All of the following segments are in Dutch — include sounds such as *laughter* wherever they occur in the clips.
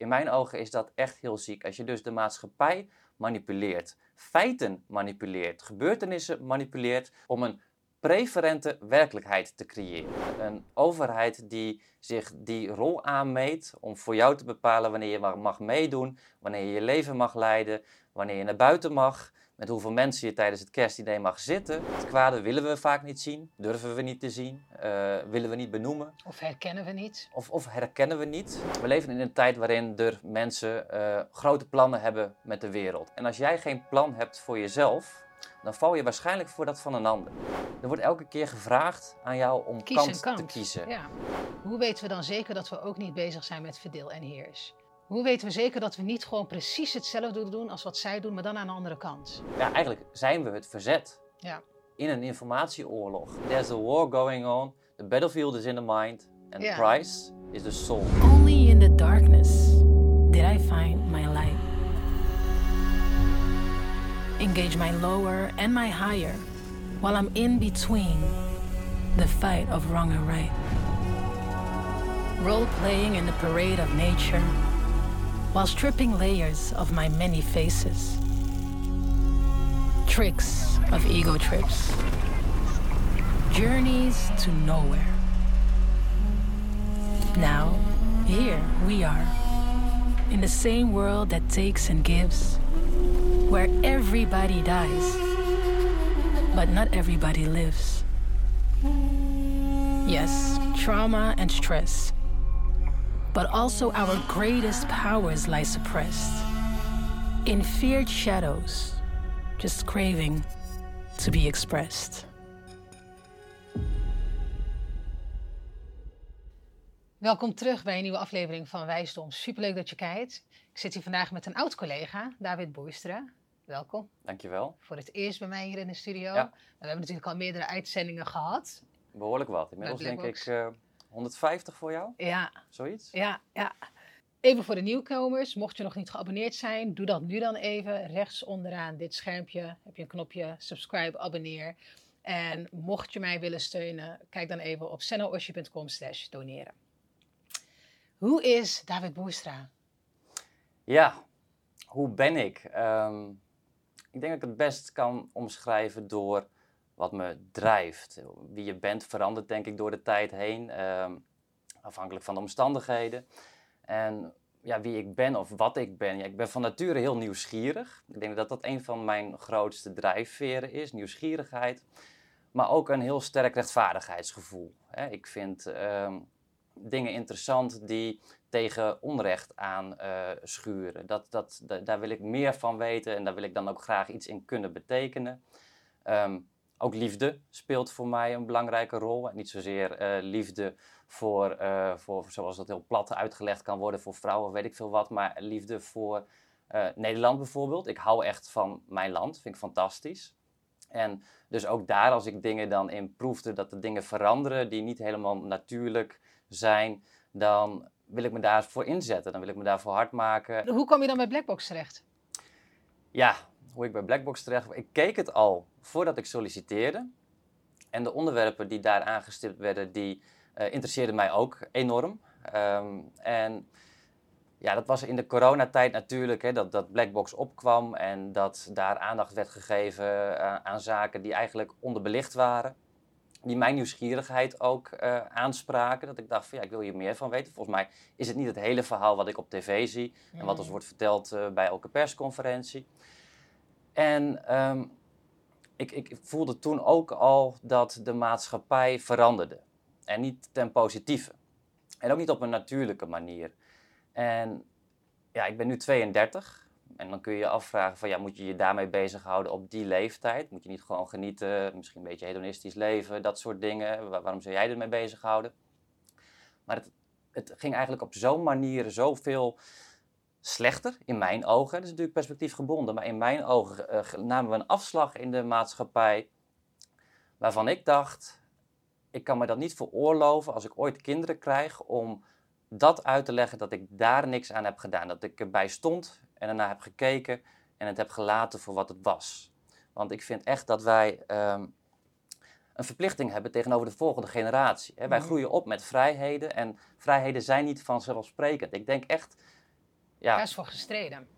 In mijn ogen is dat echt heel ziek. Als je dus de maatschappij manipuleert, feiten manipuleert, gebeurtenissen manipuleert om een preferente werkelijkheid te creëren. Een overheid die zich die rol aanmeet om voor jou te bepalen wanneer je mag meedoen, wanneer je je leven mag leiden, wanneer je naar buiten mag, met hoeveel mensen je tijdens het kerstidee mag zitten. Het kwade willen we vaak niet zien, durven we niet te zien, uh, willen we niet benoemen. Of herkennen we niet. Of, of herkennen we niet. We leven in een tijd waarin er mensen uh, grote plannen hebben met de wereld. En als jij geen plan hebt voor jezelf, dan val je waarschijnlijk voor dat van een ander. Er wordt elke keer gevraagd aan jou om kant, kant, te kiezen. Ja. Hoe weten we dan zeker dat we ook niet bezig zijn met verdeel en heers? Hoe weten we zeker dat we niet gewoon precies hetzelfde doen als wat zij doen, maar dan aan de andere kant? Ja, eigenlijk zijn we het verzet. Ja. In een informatieoorlog. There's a war going on. The battlefield is in the mind. And the price is the soul. Only in the darkness did I find my light. Engage my lower and my higher while I'm in between the fight of wrong and right. Role playing in the parade of nature while stripping layers of my many faces. Tricks of ego trips. Journeys to nowhere. Now, here we are, in the same world that takes and gives, where everybody dies, but not everybody lives. Yes, trauma and stress but also our greatest powers lie suppressed in feared shadows, just craving to be expressed. Welkom terug bij een nieuwe aflevering van Wijsdom. Superleuk dat je kijkt. Ik zit hier vandaag met een oud collega, David Boeistra. Welkom. Dankjewel. Voor het eerst bij mij hier in de studio. We hebben natuurlijk al meerdere uitzendingen gehad. Behoorlijk wat. Inmiddels denk ik uh, 150 voor jou? Ja. Zoiets? Ja, ja. Even voor de nieuwkomers, mocht je nog niet geabonneerd zijn, doe dat nu dan even. Rechts onderaan dit schermpje heb je een knopje subscribe, abonneer. En mocht je mij willen steunen, kijk dan even op sennoosje.com slash doneren. Hoe is David Boerstra? Ja, hoe ben ik? Ehm, ik denk dat ik het best kan omschrijven door wat me drijft. Wie je bent verandert denk ik door de tijd heen, ehm, afhankelijk van de omstandigheden. En ja, wie ik ben of wat ik ben. Ja, ik ben van nature heel nieuwsgierig. Ik denk dat dat een van mijn grootste drijfveren is, nieuwsgierigheid. Maar ook een heel sterk rechtvaardigheidsgevoel. Ik vind ehm, dingen interessant die tegen onrecht aan uh, schuren. Dat, dat, daar wil ik meer van weten en daar wil ik dan ook graag iets in kunnen betekenen. Ehm, ook liefde speelt voor mij een belangrijke rol. niet zozeer uh, liefde voor, uh, voor, zoals dat heel plat uitgelegd kan worden, voor vrouwen, weet ik veel wat. Maar liefde voor uh, Nederland bijvoorbeeld. Ik hou echt van mijn land, vind ik fantastisch. En dus ook daar, als ik dingen dan in proefde, dat de dingen veranderen die niet helemaal natuurlijk zijn, dan wil ik me daarvoor inzetten. Dan wil ik me daarvoor hard maken. Hoe kom je dan bij Blackbox terecht? Ja, hoe ik bij Blackbox terecht Ik keek het al voordat ik solliciteerde. En de onderwerpen die daar aangestipt werden, die uh, interesseerden mij ook enorm. Um, en ja, dat was in de coronatijd natuurlijk, hè, dat, dat Blackbox opkwam en dat daar aandacht werd gegeven uh, aan zaken die eigenlijk onderbelicht waren. Die mijn nieuwsgierigheid ook uh, aanspraken. Dat ik dacht van ja, ik wil hier meer van weten. Volgens mij is het niet het hele verhaal wat ik op tv zie en wat ons wordt verteld bij elke persconferentie. En um, ik, ik voelde toen ook al dat de maatschappij veranderde. En niet ten positieve. En ook niet op een natuurlijke manier. En ja, ik ben nu 32. En dan kun je je afvragen van ja, moet je je daarmee bezighouden op die leeftijd? Moet je niet gewoon genieten, misschien een beetje hedonistisch leven, dat soort dingen? waarom zou jij ermee bezighouden? Maar het, het ging eigenlijk op zo'n manier zoveel slechter in mijn ogen. Dat is natuurlijk perspectief gebonden, maar in mijn ogen uh, namen we een afslag in de maatschappij waarvan ik dacht, ik kan me dat niet veroorloven als ik ooit kinderen krijg om dat uit te leggen dat ik daar niks aan heb gedaan. Dat ik erbij stond en ernaar heb gekeken en het heb gelaten voor wat het was. Want ik vind echt dat wij ehm, een verplichting hebben tegenover de volgende generatie. Wij mhm. groeien op met vrijheden en vrijheden zijn niet vanzelfsprekend. Ik denk echt Ja. Daar is voor gestreden.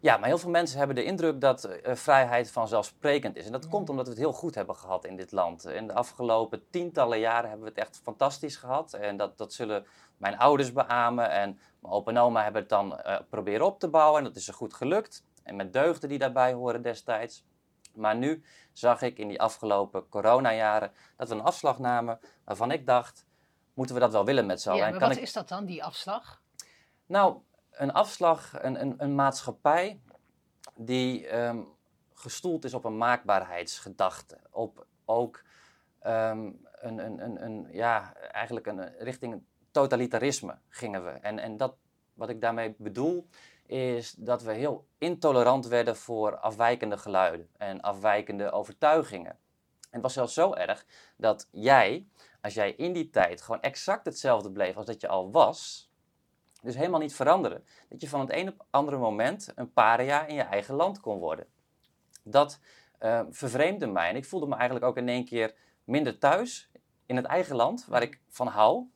Ja, maar heel veel mensen hebben de indruk dat uh, vrijheid vanzelfsprekend is. En dat komt omdat we het heel goed hebben gehad in dit land. In de afgelopen tientallen jaren hebben we het echt fantastisch gehad. En dat, dat zullen mijn ouders beamen. En mijn opa en oma hebben het dan uh, proberen op te bouwen. En dat is er goed gelukt. En met deugden die daarbij horen destijds. Maar nu zag ik in die afgelopen coronajaren dat we een afslag namen waarvan ik dacht, moeten we dat wel willen met z'n allen? Ja, En maar kan wat ik- is dat dan, die afslag? nou, een afslag, een, een, een maatschappij die ehm, gestoeld is op een maakbaarheidsgedachte. Op ook ehm, een, een, een, een, ja, eigenlijk een, richting totalitarisme gingen we. En, en dat, wat ik daarmee bedoel, is dat we heel intolerant werden voor afwijkende geluiden en afwijkende overtuigingen. En het was zelfs zo erg dat jij, als jij in die tijd gewoon exact hetzelfde bleef als dat je al was, dus helemaal niet veranderen. Dat je van het een op andere moment een paria in je eigen land kon worden. Dat eh, vervreemde mij. En ik voelde me eigenlijk ook in één keer minder thuis in het eigen land, waar ik van hou,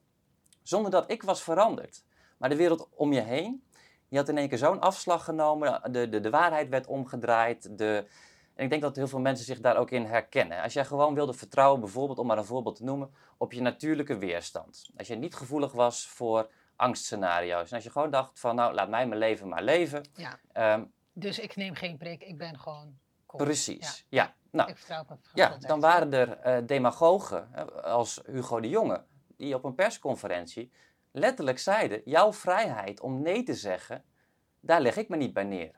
zonder dat ik was veranderd. Maar de wereld om je heen, die had in één keer zo'n afslag genomen. De, de, de waarheid werd omgedraaid. De, en ik denk dat heel veel mensen zich daar ook in herkennen. Als jij gewoon wilde vertrouwen, bijvoorbeeld, om maar een voorbeeld te noemen, op je natuurlijke weerstand. Als je niet gevoelig was voor angstscenario's. En als je gewoon dacht van, nou, laat mij mijn leven maar leven. Ja. Ehm, Dus ik neem geen prik, ik ben gewoon cool. precies, ja. Nou, Ik vertrouw op ja, dan waren er eh, demagogen, als Hugo de Jonge, die op een persconferentie letterlijk zeiden, jouw vrijheid om nee te zeggen, daar leg ik me niet bij neer.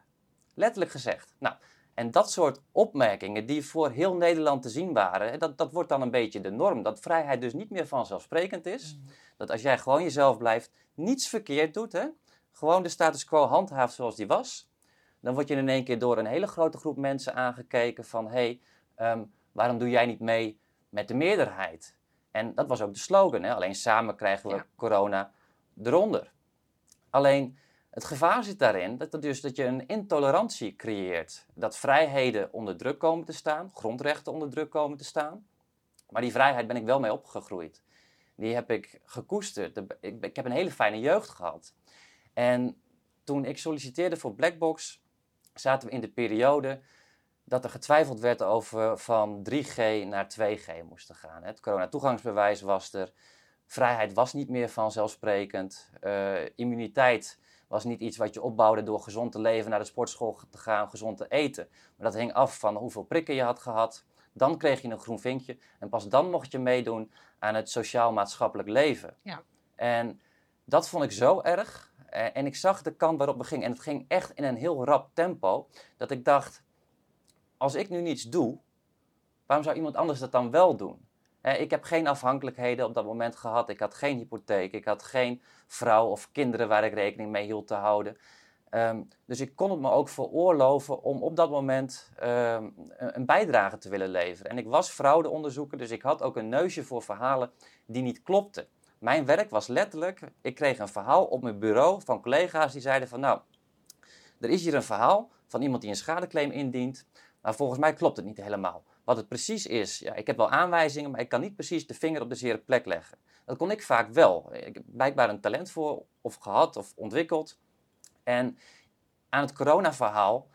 Letterlijk gezegd. Nou, en dat soort opmerkingen die voor heel Nederland te zien waren, dat, dat wordt dan een beetje de norm. Dat vrijheid dus niet meer vanzelfsprekend is. Mm. Dat als jij gewoon jezelf blijft, niets verkeerd doet, hè, gewoon de status quo handhaaft zoals die was, dan word je in één keer door een hele grote groep mensen aangekeken van hé, hey, ehm, waarom doe jij niet mee met de meerderheid? En dat was ook de slogan, hè? alleen samen krijgen we Ja. corona eronder. Alleen het gevaar zit daarin dat, dus, dat je een intolerantie creëert. Dat vrijheden onder druk komen te staan, grondrechten onder druk komen te staan. Maar die vrijheid ben ik wel mee opgegroeid. Die heb ik gekoesterd. Ik, heb een hele fijne jeugd gehad. En toen ik solliciteerde voor Blackbox, zaten we in de periode dat er getwijfeld werd over van 3G naar 2G moesten gaan. Het coronatoegangsbewijs was er. Vrijheid was niet meer vanzelfsprekend. Eh, immuniteit was niet iets wat je opbouwde door gezond te leven, naar de sportschool te gaan, gezond te eten. Maar dat hing af van hoeveel prikken je had gehad. Dan kreeg je een groen vinkje en pas dan mocht je meedoen aan het sociaal-maatschappelijk leven. Ja. En dat vond ik zo erg. Eh, En ik zag de kant waarop we gingen. En het ging echt in een heel rap tempo. Dat ik dacht, als ik nu niets doe, waarom zou iemand anders dat dan wel doen? Eh, Ik heb geen afhankelijkheden op dat moment gehad. Ik had geen hypotheek. Ik had geen vrouw of kinderen waar ik rekening mee hield te houden. Ehm, dus ik kon het me ook veroorloven om op dat moment ehm, een bijdrage te willen leveren. En ik was fraudeonderzoeker, dus ik had ook een neusje voor verhalen die niet klopten. Mijn werk was letterlijk, ik kreeg een verhaal op mijn bureau van collega's die zeiden van nou, er is hier een verhaal van iemand die een schadeclaim indient, maar volgens mij klopt het niet helemaal. Wat het precies is, ja, ik heb wel aanwijzingen, maar ik kan niet precies de vinger op de zere plek leggen. Dat kon ik vaak wel. Ik heb blijkbaar een talent voor of gehad of ontwikkeld. En aan het coronaverhaal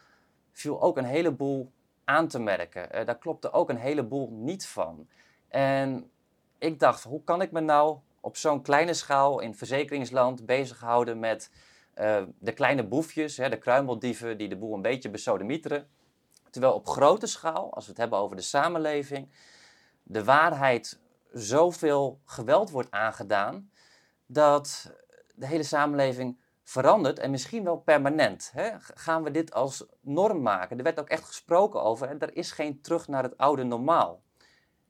viel ook een heleboel aan te merken. Eh, daar klopte ook een heleboel niet van. En ik dacht, hoe kan ik me nou op zo'n kleine schaal in verzekeringsland bezighouden met eh, de kleine boefjes, hè, de kruimeldieven die de boel een beetje besodemieteren. Terwijl op grote schaal, als we het hebben over de samenleving, de waarheid zoveel geweld wordt aangedaan dat de hele samenleving verandert en misschien wel permanent. Hè? Gaan we dit als norm maken? Er werd ook echt gesproken over en er is geen terug naar het oude normaal.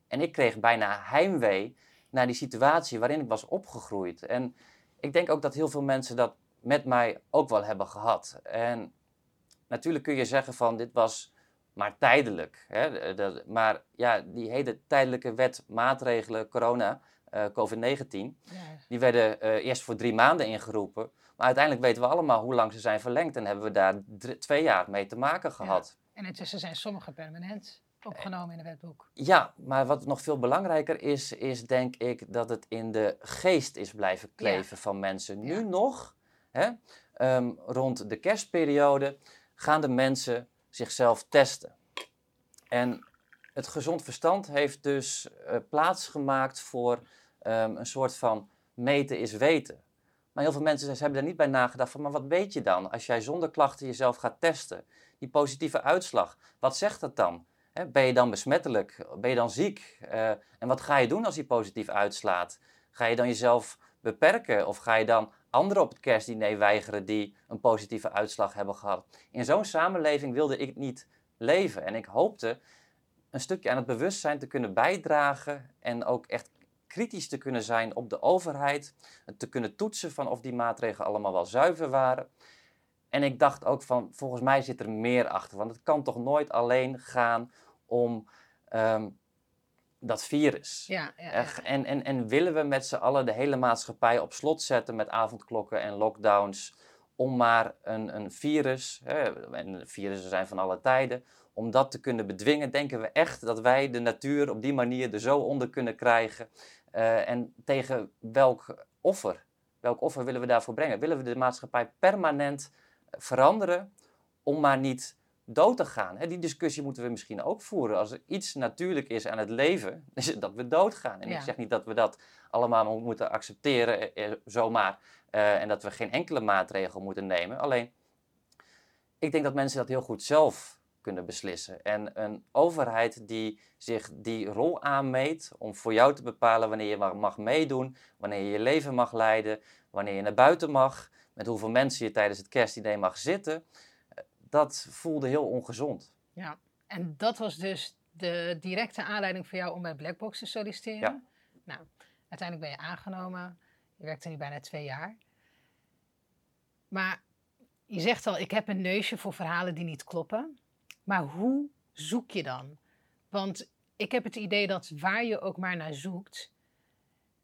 En ik kreeg bijna heimwee naar die situatie waarin ik was opgegroeid. En ik denk ook dat heel veel mensen dat met mij ook wel hebben gehad. En natuurlijk kun je zeggen van dit was maar tijdelijk. Hè? De- maar ja, die hele tijdelijke wet, maatregelen, corona, eh, COVID-19, Ja. die werden eh, eerst voor drie maanden ingeroepen. Maar uiteindelijk weten we allemaal hoe lang ze zijn verlengd. En hebben we daar twee jaar mee te maken gehad. En intussen zijn sommige permanent opgenomen in het wetboek. Ja, maar wat nog veel belangrijker is, is denk ik dat het in de geest is blijven kleven van mensen. Nu Ja. nog, hè, ehm, rond de kerstperiode gaan de mensen zichzelf testen. En het gezond verstand heeft dus uh, plaats gemaakt voor ehm, een soort van meten is weten. Maar heel veel mensen hebben daar niet bij nagedacht van, maar wat weet je dan als jij zonder klachten jezelf gaat testen? Die positieve uitslag, wat zegt dat dan? ben je dan besmettelijk? Ben je dan ziek? Eh, en wat ga je doen als die positief uitslaat? Ga je dan jezelf beperken of ga je dan anderen op het kerstdiner weigeren die een positieve uitslag hebben gehad? In zo'n samenleving wilde ik niet leven en ik hoopte een stukje aan het bewustzijn te kunnen bijdragen en ook echt kritisch te kunnen zijn op de overheid, te kunnen toetsen van of die maatregelen allemaal wel zuiver waren. En ik dacht ook van, volgens mij zit er meer achter, want het kan toch nooit alleen gaan om ehm, dat virus. Ja, ja, ja. En, en, en willen we met z'n allen de hele maatschappij op slot zetten met avondklokken en lockdowns om maar een, een virus, hè, en virussen zijn van alle tijden, om dat te kunnen bedwingen, denken we echt dat wij de natuur op die manier er zo onder kunnen krijgen. Uh, en tegen welk offer, welk offer willen we daarvoor brengen? Willen we de maatschappij permanent veranderen om maar niet dood te gaan? Hè? Die discussie moeten we misschien ook voeren. Als er iets natuurlijk is aan het leven, *laughs* is het dat we doodgaan. En ik zeg niet dat we dat allemaal moeten accepteren eh, eh, zomaar uh, en dat we geen enkele maatregel moeten nemen. Alleen, ik denk dat mensen dat heel goed zelf kunnen beslissen. En een overheid die zich die rol aanmeet om voor jou te bepalen wanneer je mag meedoen, wanneer je je leven mag leiden, wanneer je naar buiten mag, met hoeveel mensen je tijdens het kerstidee mag zitten, dat voelde heel ongezond. Ja, en dat was dus de directe aanleiding voor jou om bij Blackbox te solliciteren? Ja. Nou, uiteindelijk ben je aangenomen. Je werkte nu bijna twee jaar. Maar je zegt al, ik heb een neusje voor verhalen die niet kloppen. Maar hoe zoek je dan? Want ik heb het idee dat waar je ook maar naar zoekt,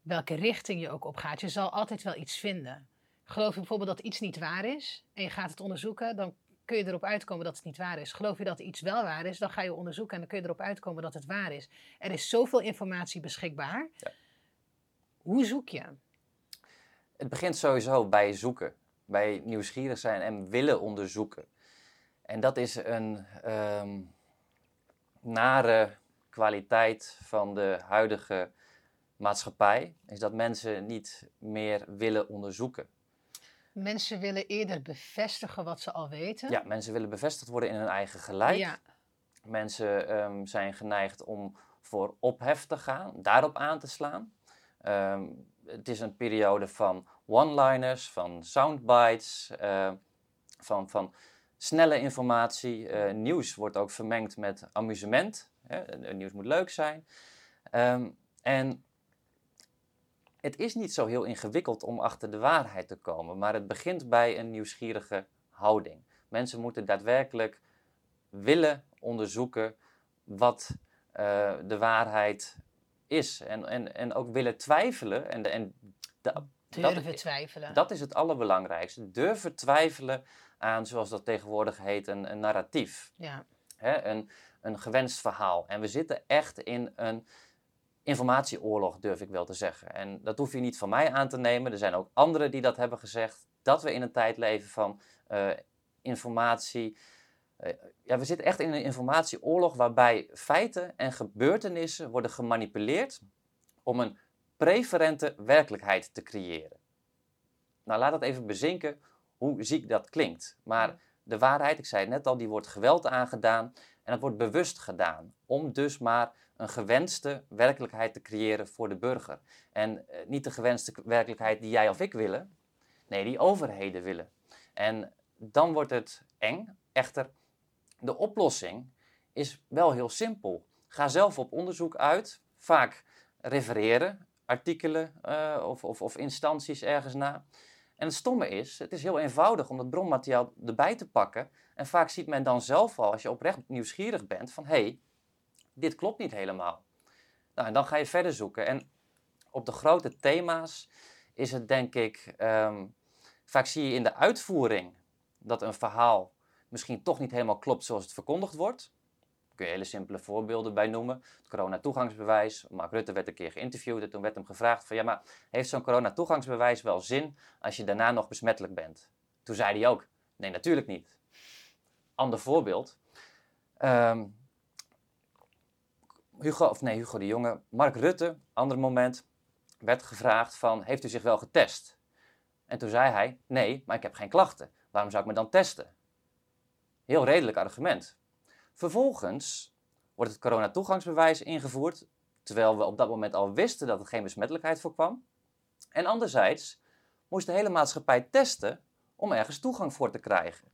welke richting je ook op gaat, je zal altijd wel iets vinden. Geloof je bijvoorbeeld dat iets niet waar is en je gaat het onderzoeken, dan kun je erop uitkomen dat het niet waar is. Geloof je dat iets wel waar is, dan ga je onderzoeken en dan kun je erop uitkomen dat het waar is. Er is zoveel informatie beschikbaar. Ja. Hoe zoek je? Het begint sowieso bij zoeken, bij nieuwsgierig zijn en willen onderzoeken. En dat is een um, nare kwaliteit van de huidige maatschappij, is dat mensen niet meer willen onderzoeken. Mensen willen eerder bevestigen wat ze al weten. Ja, mensen willen bevestigd worden in hun eigen gelijk. Ja. Mensen um, zijn geneigd om voor ophef te gaan, daarop aan te slaan. Um, het is een periode van one-liners, van soundbites, uh, van, van snelle informatie. Uh, nieuws wordt ook vermengd met amusement. Hè? Nieuws moet leuk zijn. Um, en het is niet zo heel ingewikkeld om achter de waarheid te komen, maar het begint bij een nieuwsgierige houding. Mensen moeten daadwerkelijk willen onderzoeken wat uh, de waarheid is. En, en, en ook willen twijfelen. En, en Durven dat, twijfelen. Dat is het allerbelangrijkste. Durven twijfelen aan, zoals dat tegenwoordig heet, een, een narratief. Ja. Hè, een, een gewenst verhaal. En we zitten echt in een informatieoorlog, durf ik wel te zeggen. En dat hoef je niet van mij aan te nemen. Er zijn ook anderen die dat hebben gezegd. Dat we in een tijd leven van uh, informatie. Uh, ja, we zitten echt in een informatieoorlog waarbij feiten en gebeurtenissen worden gemanipuleerd om een preferente werkelijkheid te creëren. Nou, laat dat even bezinken hoe ziek dat klinkt. Maar de waarheid, ik zei het net al, die wordt geweld aangedaan en dat wordt bewust gedaan. Om dus maar een gewenste werkelijkheid te creëren voor de burger. En eh, niet de gewenste werkelijkheid die jij of ik willen, nee, die overheden willen. En dan wordt het eng. Echter, de oplossing is wel heel simpel. Ga zelf op onderzoek uit, vaak refereren, artikelen uh, of, of, of instanties ergens na. En het stomme is, het is heel eenvoudig om dat bronmateriaal erbij te pakken. En vaak ziet men dan zelf al, als je oprecht nieuwsgierig bent, van hé, hey, dit klopt niet helemaal. Nou, en dan ga je verder zoeken. En op de grote thema's is het denk ik, um, vaak zie je in de uitvoering dat een verhaal misschien toch niet helemaal klopt zoals het verkondigd wordt. Kun je hele simpele voorbeelden bij noemen. Het corona-toegangsbewijs. Mark Rutte werd een keer geïnterviewd en toen werd hem gevraagd van ja, maar heeft zo'n corona-toegangsbewijs wel zin als je daarna nog besmettelijk bent? Toen zei hij ook, nee, natuurlijk niet. Ander voorbeeld. Ehm, Hugo, of nee, Hugo de Jonge, Mark Rutte, ander moment, werd gevraagd van, heeft u zich wel getest? En toen zei hij, nee, maar ik heb geen klachten. Waarom zou ik me dan testen? Heel redelijk argument. Vervolgens wordt het coronatoegangsbewijs ingevoerd, terwijl we op dat moment al wisten dat er geen besmettelijkheid voorkwam. En anderzijds moest de hele maatschappij testen om ergens toegang voor te krijgen.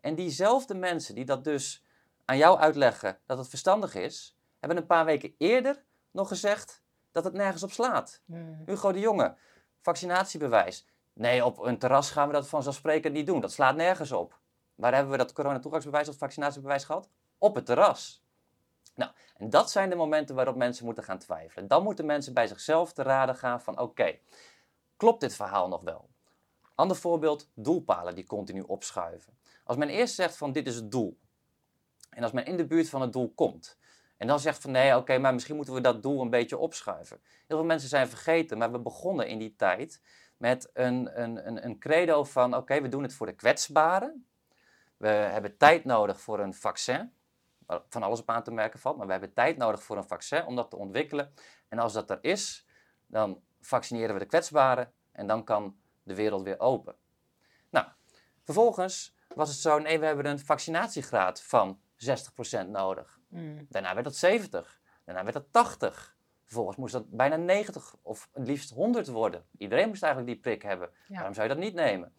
En diezelfde mensen die dat dus aan jou uitleggen dat het verstandig is, hebben een paar weken eerder nog gezegd dat het nergens op slaat. Hmm. Hugo de Jonge, vaccinatiebewijs. Nee, op een terras gaan we dat vanzelfsprekend niet doen. Dat slaat nergens op. Waar hebben we dat coronatoegangsbewijs of vaccinatiebewijs gehad? Op het terras. Nou, en dat zijn de momenten waarop mensen moeten gaan twijfelen. Dan moeten mensen bij zichzelf te raden gaan van oké, klopt dit verhaal nog wel? Ander voorbeeld, doelpalen die continu opschuiven. Als men eerst zegt van dit is het doel. En als men in de buurt van het doel komt. En dan zegt van nee, oké, maar misschien moeten we dat doel een beetje opschuiven. Heel veel mensen zijn vergeten, maar we begonnen in die tijd met een, een, een, een credo van oké, we doen het voor de kwetsbaren. We hebben tijd nodig voor een vaccin, waar van alles op aan te merken valt, maar we hebben tijd nodig voor een vaccin om dat te ontwikkelen. En als dat er is, dan vaccineren we de kwetsbaren en dan kan de wereld weer open. Nou, vervolgens was het zo, nee, we hebben een vaccinatiegraad van 60% nodig. Hmm. Daarna werd dat 70. Daarna werd dat 80. Vervolgens moest dat bijna 90 of het liefst 100 worden. Iedereen moest eigenlijk die prik hebben. Ja. Waarom zou je dat niet nemen?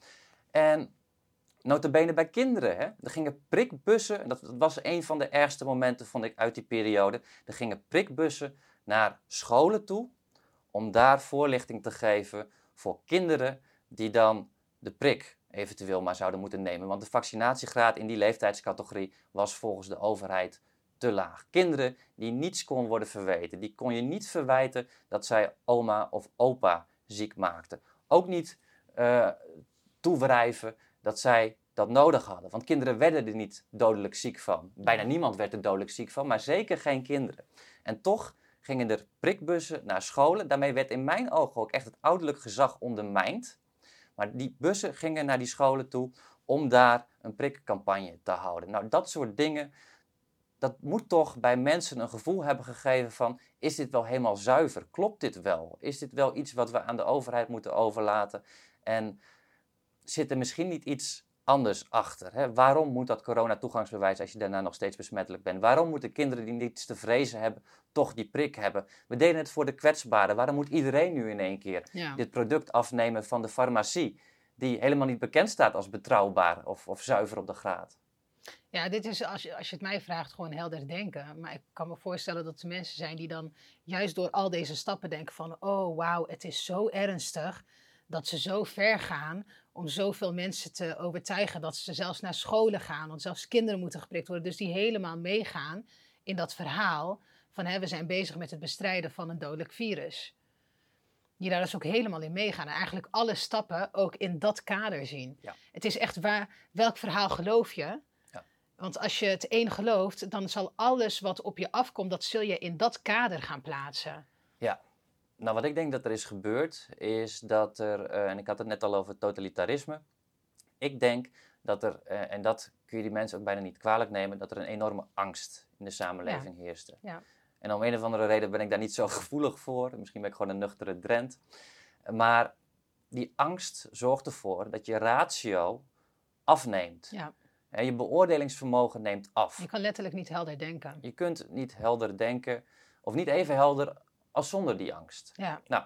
En notabene bij kinderen. Hè? Er gingen prikbussen, en dat, dat was een van de ergste momenten vond ik uit die periode. Er gingen prikbussen naar scholen toe om daar voorlichting te geven voor kinderen die dan de prik eventueel maar zouden moeten nemen. Want de vaccinatiegraad in die leeftijdscategorie was volgens de overheid te laag. Kinderen die niets kon worden verweten, die kon je niet verwijten dat zij oma of opa ziek maakten. Ook niet eh toewrijven dat zij dat nodig hadden. Want kinderen werden er niet dodelijk ziek van. Bijna niemand werd er dodelijk ziek van, maar zeker geen kinderen. En toch gingen er prikbussen naar scholen. Daarmee werd in mijn ogen ook echt het ouderlijk gezag ondermijnd. Maar die bussen gingen naar die scholen toe om daar een prikcampagne te houden. Nou, dat soort dingen, dat moet toch bij mensen een gevoel hebben gegeven van, is dit wel helemaal zuiver? Klopt dit wel? Is dit wel iets wat we aan de overheid moeten overlaten? En zit er misschien niet iets anders achter? Hè? Waarom moet dat coronatoegangsbewijs als je daarna nog steeds besmettelijk bent? Waarom moeten kinderen die niets te vrezen hebben toch die prik hebben? We deden het voor de kwetsbaren. Waarom moet iedereen nu in één keer Ja. dit product afnemen van de farmacie, die helemaal niet bekend staat als betrouwbaar of, of zuiver op de graad? Ja, dit is, als je, als je het mij vraagt, gewoon helder denken. Maar ik kan me voorstellen dat er mensen zijn die dan juist door al deze stappen denken van... oh, wauw, het is zo ernstig dat ze zo ver gaan om zoveel mensen te overtuigen... dat ze zelfs naar scholen gaan, want zelfs kinderen moeten geprikt worden. Dus die helemaal meegaan in dat verhaal van... Hè, we zijn bezig met het bestrijden van een dodelijk virus. Die daar dus ook helemaal in meegaan. En eigenlijk alle stappen ook in dat kader zien. Ja. Het is echt waar, welk verhaal geloof je? Want als je het één gelooft, dan zal alles wat op je afkomt, dat zul je in dat kader gaan plaatsen. Nou, wat ik denk dat er is gebeurd, is dat er, eh, en ik had het net al over totalitarisme. Ik denk dat er, eh, en dat kun je die mensen ook bijna niet kwalijk nemen, dat er een enorme angst in de samenleving heerste. Ja. En om een of andere reden ben ik daar niet zo *laughs* gevoelig voor. Misschien ben ik gewoon een nuchtere Drent. Maar die angst zorgt ervoor dat je ratio afneemt. Ja. En je beoordelingsvermogen neemt af. Je kan letterlijk niet helder denken. Je kunt niet helder denken, of niet even helder als zonder die angst. Ja, Nou,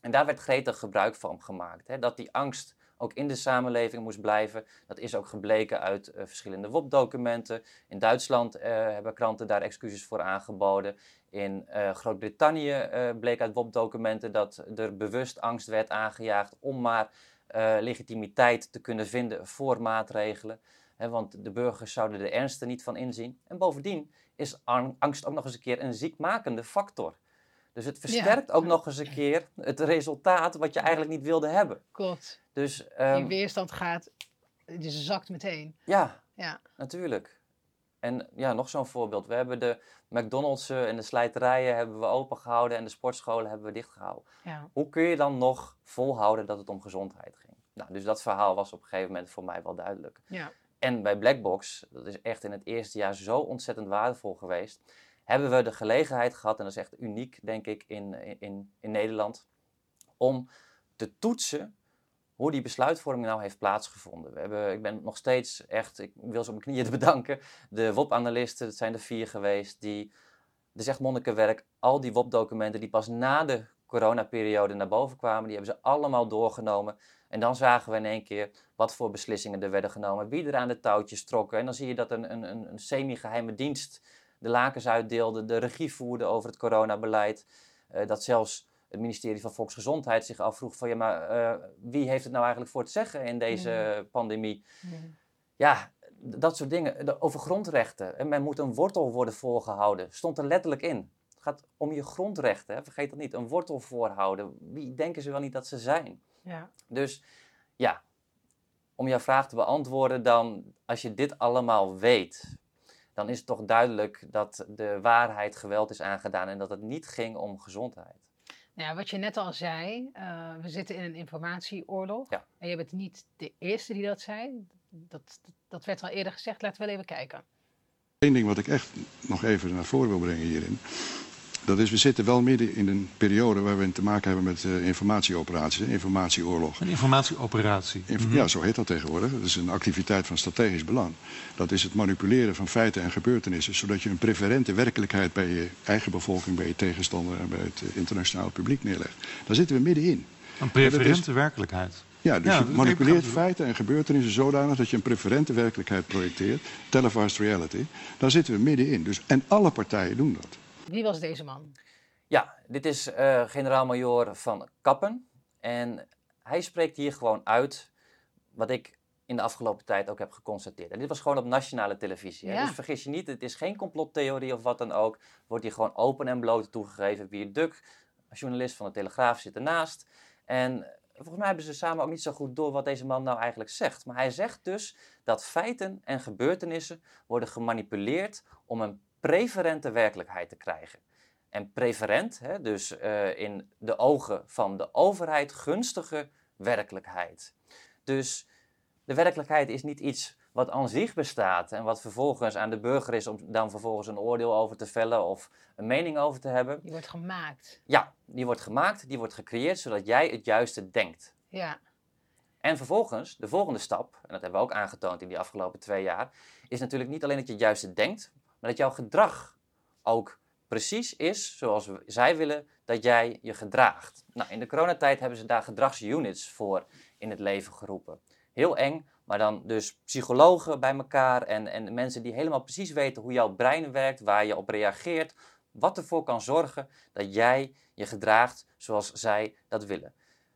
en daar werd gretig gebruik van gemaakt. Hè? Dat die angst ook in de samenleving moest blijven. Dat is ook gebleken uit eh, verschillende WOP-documenten. In Duitsland eh, hebben kranten daar excuses voor aangeboden. In eh, Groot-Brittannië bleek uit WOP-documenten dat er bewust angst werd aangejaagd om maar legitimiteit te kunnen vinden voor maatregelen. Hè, want de burgers zouden de ernst er niet van inzien. En bovendien is ang- angst ook nog eens een keer een ziekmakende factor. Dus het versterkt ook nog eens een keer het resultaat wat je eigenlijk niet wilde hebben. klopt. Dus Die ehm, weerstand gaat, je zakt meteen. ja, Ja, natuurlijk. En ja, nog zo'n voorbeeld. We hebben de McDonald's en de slijterijen hebben we open gehouden en de sportscholen hebben we dicht gehouden. ja. Hoe kun je dan nog volhouden dat het om gezondheid ging? Nou, dus dat verhaal was op een gegeven moment voor mij wel duidelijk. Ja. En bij Blackbox, dat is echt in het eerste jaar zo ontzettend waardevol geweest, hebben we de gelegenheid gehad, en dat is echt uniek, denk ik, in, in, in Nederland, om te toetsen hoe die besluitvorming nou heeft plaatsgevonden. We hebben, ik ben nog steeds echt, ik wil ze op mijn knieën *laughs* bedanken, de WOP-analisten, het zijn er vier geweest, die, het is echt monnikenwerk, al die WOP-documenten die pas na de coronaperiode naar boven kwamen, die hebben ze allemaal doorgenomen. En dan zagen we in één keer wat voor beslissingen er werden genomen, wie er aan de touwtjes trokken. En dan zie je dat een, een, een semi-geheime dienst de lakens uitdeelde, de regie voerde over het coronabeleid. Uh, dat zelfs het ministerie van Volksgezondheid zich afvroeg van ja, maar uh, wie heeft het nou eigenlijk voor te zeggen in deze mm. pandemie? Mm. Ja, dat soort dingen. De, over grondrechten. En men moet een wortel worden voorgehouden. Stond er letterlijk in. Het gaat om je grondrechten. Hè? Vergeet dat niet. Een wortel voorhouden. Wie denken ze wel niet dat ze zijn? Ja. Dus ja, om jouw vraag te beantwoorden, dan als je dit allemaal weet, dan is het toch duidelijk dat de waarheid geweld is aangedaan en dat het niet ging om gezondheid. Ja, wat je net al zei, uh, we zitten in een informatieoorlog. Ja. En je bent niet de eerste die dat zei. Dat, dat, dat werd al eerder gezegd. Laten we wel even kijken. Eén ding wat ik echt nog even naar voren wil brengen hierin. Dat is, we zitten wel midden in een periode waar we te maken hebben met uh, informatieoperaties, informatieoorlog. Een informatieoperatie? Mhm. Ja, zo heet dat tegenwoordig. Dat is een activiteit van strategisch belang. Dat is het manipuleren van feiten en gebeurtenissen, zodat je een preferente werkelijkheid bij je eigen bevolking, bij je tegenstander en bij het uh, internationale publiek neerlegt. Daar zitten we middenin. Een preferente werkelijkheid? Ja, dus je manipuleert feiten en gebeurtenissen zodanig dat je een preferente werkelijkheid projecteert. Televised reality. Daar zitten we middenin. Dus, en alle partijen doen dat. Wie was deze man? Ja, dit is uh, generaal-majoor van Kappen. En hij spreekt hier gewoon uit wat ik in de afgelopen tijd ook heb geconstateerd. En dit was gewoon op nationale televisie. Ja. Dus vergis je niet, het is geen complottheorie of wat dan ook. Wordt hier gewoon open en bloot toegegeven. Wie Duk, journalist van de Telegraaf, zit ernaast. En volgens mij hebben ze samen ook niet zo goed door wat deze man nou eigenlijk zegt. Maar hij zegt dus dat feiten en gebeurtenissen worden gemanipuleerd om een preferente werkelijkheid te krijgen. En preferent, hè, dus uh, in de ogen van de overheid gunstige werkelijkheid. Dus de werkelijkheid is niet iets wat aan zich bestaat en wat vervolgens aan de burger is om dan vervolgens een oordeel over te vellen of een mening over te hebben. Die wordt gemaakt. Ja, die wordt gemaakt, die wordt gecreëerd zodat jij het juiste denkt. Ja. En vervolgens, de volgende stap, en dat hebben we ook aangetoond in die afgelopen twee jaar, is natuurlijk niet alleen dat je het juiste denkt, maar dat jouw gedrag ook precies is zoals zij willen dat jij je gedraagt. Nou, in de coronatijd hebben ze daar gedragsunits voor in het leven geroepen. Heel eng, maar dan dus psychologen bij elkaar en, en mensen die helemaal precies weten hoe jouw brein werkt, waar je op reageert, wat ervoor kan zorgen dat jij je gedraagt zoals zij dat willen.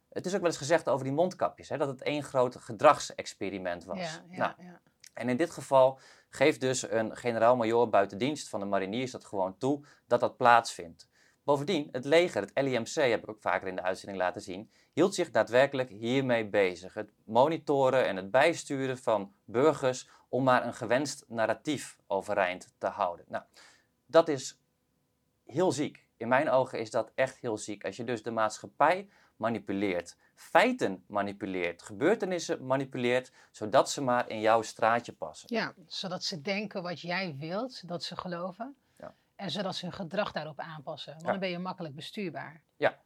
Het is ook wel eens gezegd over die mondkapjes, hè, dat het één groot gedragsexperiment was. Ja, ja, nou, ja. En in dit geval geeft dus een generaal-majoor buiten dienst van de mariniers dat gewoon toe dat dat plaatsvindt. Bovendien, het leger, het LIMC, heb ik ook vaker in de uitzending laten zien, hield zich daadwerkelijk hiermee bezig. Het monitoren en het bijsturen van burgers om maar een gewenst narratief overeind te houden. Nou, dat is heel ziek. In mijn ogen is dat echt heel ziek. Als je dus de maatschappij manipuleert, feiten manipuleert, gebeurtenissen manipuleert, zodat ze maar in jouw straatje passen. Ja, zodat ze denken wat jij wilt, dat ze geloven. Ja. En zodat ze hun gedrag daarop aanpassen. Want dan ben je makkelijk bestuurbaar. Ja.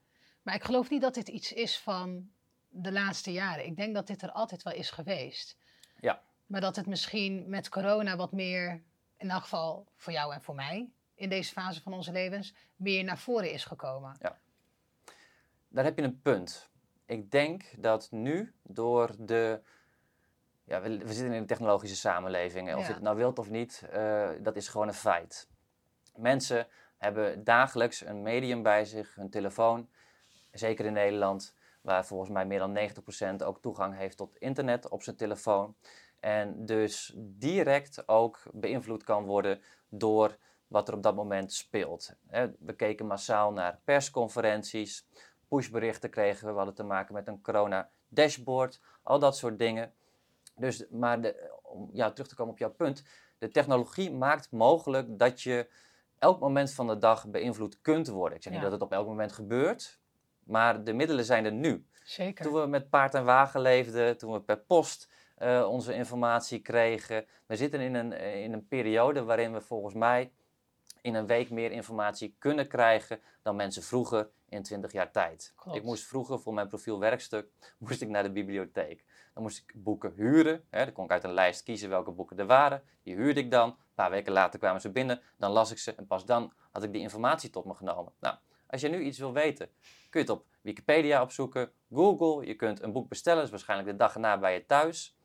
Maar ik geloof niet dat dit iets is van de laatste jaren. Ik denk dat dit er altijd wel is geweest. Ja. Maar dat het misschien met corona wat meer, in elk geval voor jou en voor mij, in deze fase van onze levens, meer naar voren is gekomen. Ja daar heb je een punt. Ik denk dat nu door de. Ja, we, we zitten in een technologische samenleving. Of je het nou wilt of niet, uh, dat is gewoon een feit. Mensen hebben dagelijks een medium bij zich, hun telefoon. Zeker in Nederland, waar volgens mij meer dan 90% ook toegang heeft tot internet op zijn telefoon. En dus direct ook beïnvloed kan worden door wat er op dat moment speelt. We keken massaal naar persconferenties, pushberichten kregen we. We hadden te maken met een corona-dashboard, al dat soort dingen. Dus, maar de, om ja, terug te komen op jouw punt, de technologie maakt mogelijk dat je elk moment van de dag beïnvloed kunt worden. Ik zeg niet dat het op elk moment gebeurt, Maar de middelen zijn er nu. Zeker. Toen we met paard en wagen leefden, toen we per post eh, onze informatie kregen. We zitten in een, in een periode waarin we volgens mij in een week meer informatie kunnen krijgen dan mensen vroeger in 20 jaar tijd. Klopt. Ik moest vroeger voor mijn profielwerkstuk *laughs* moest ik naar de bibliotheek. Dan moest ik boeken huren. Hè, dan kon ik uit een lijst kiezen welke boeken er waren. Die huurde ik dan. Een paar weken later kwamen ze binnen. Dan las ik ze en pas dan had ik die informatie tot me genomen. Nou, als je nu iets wil weten, kun je het op Wikipedia opzoeken, Google. Je kunt een boek bestellen, dat is waarschijnlijk de dag erna bij je thuis.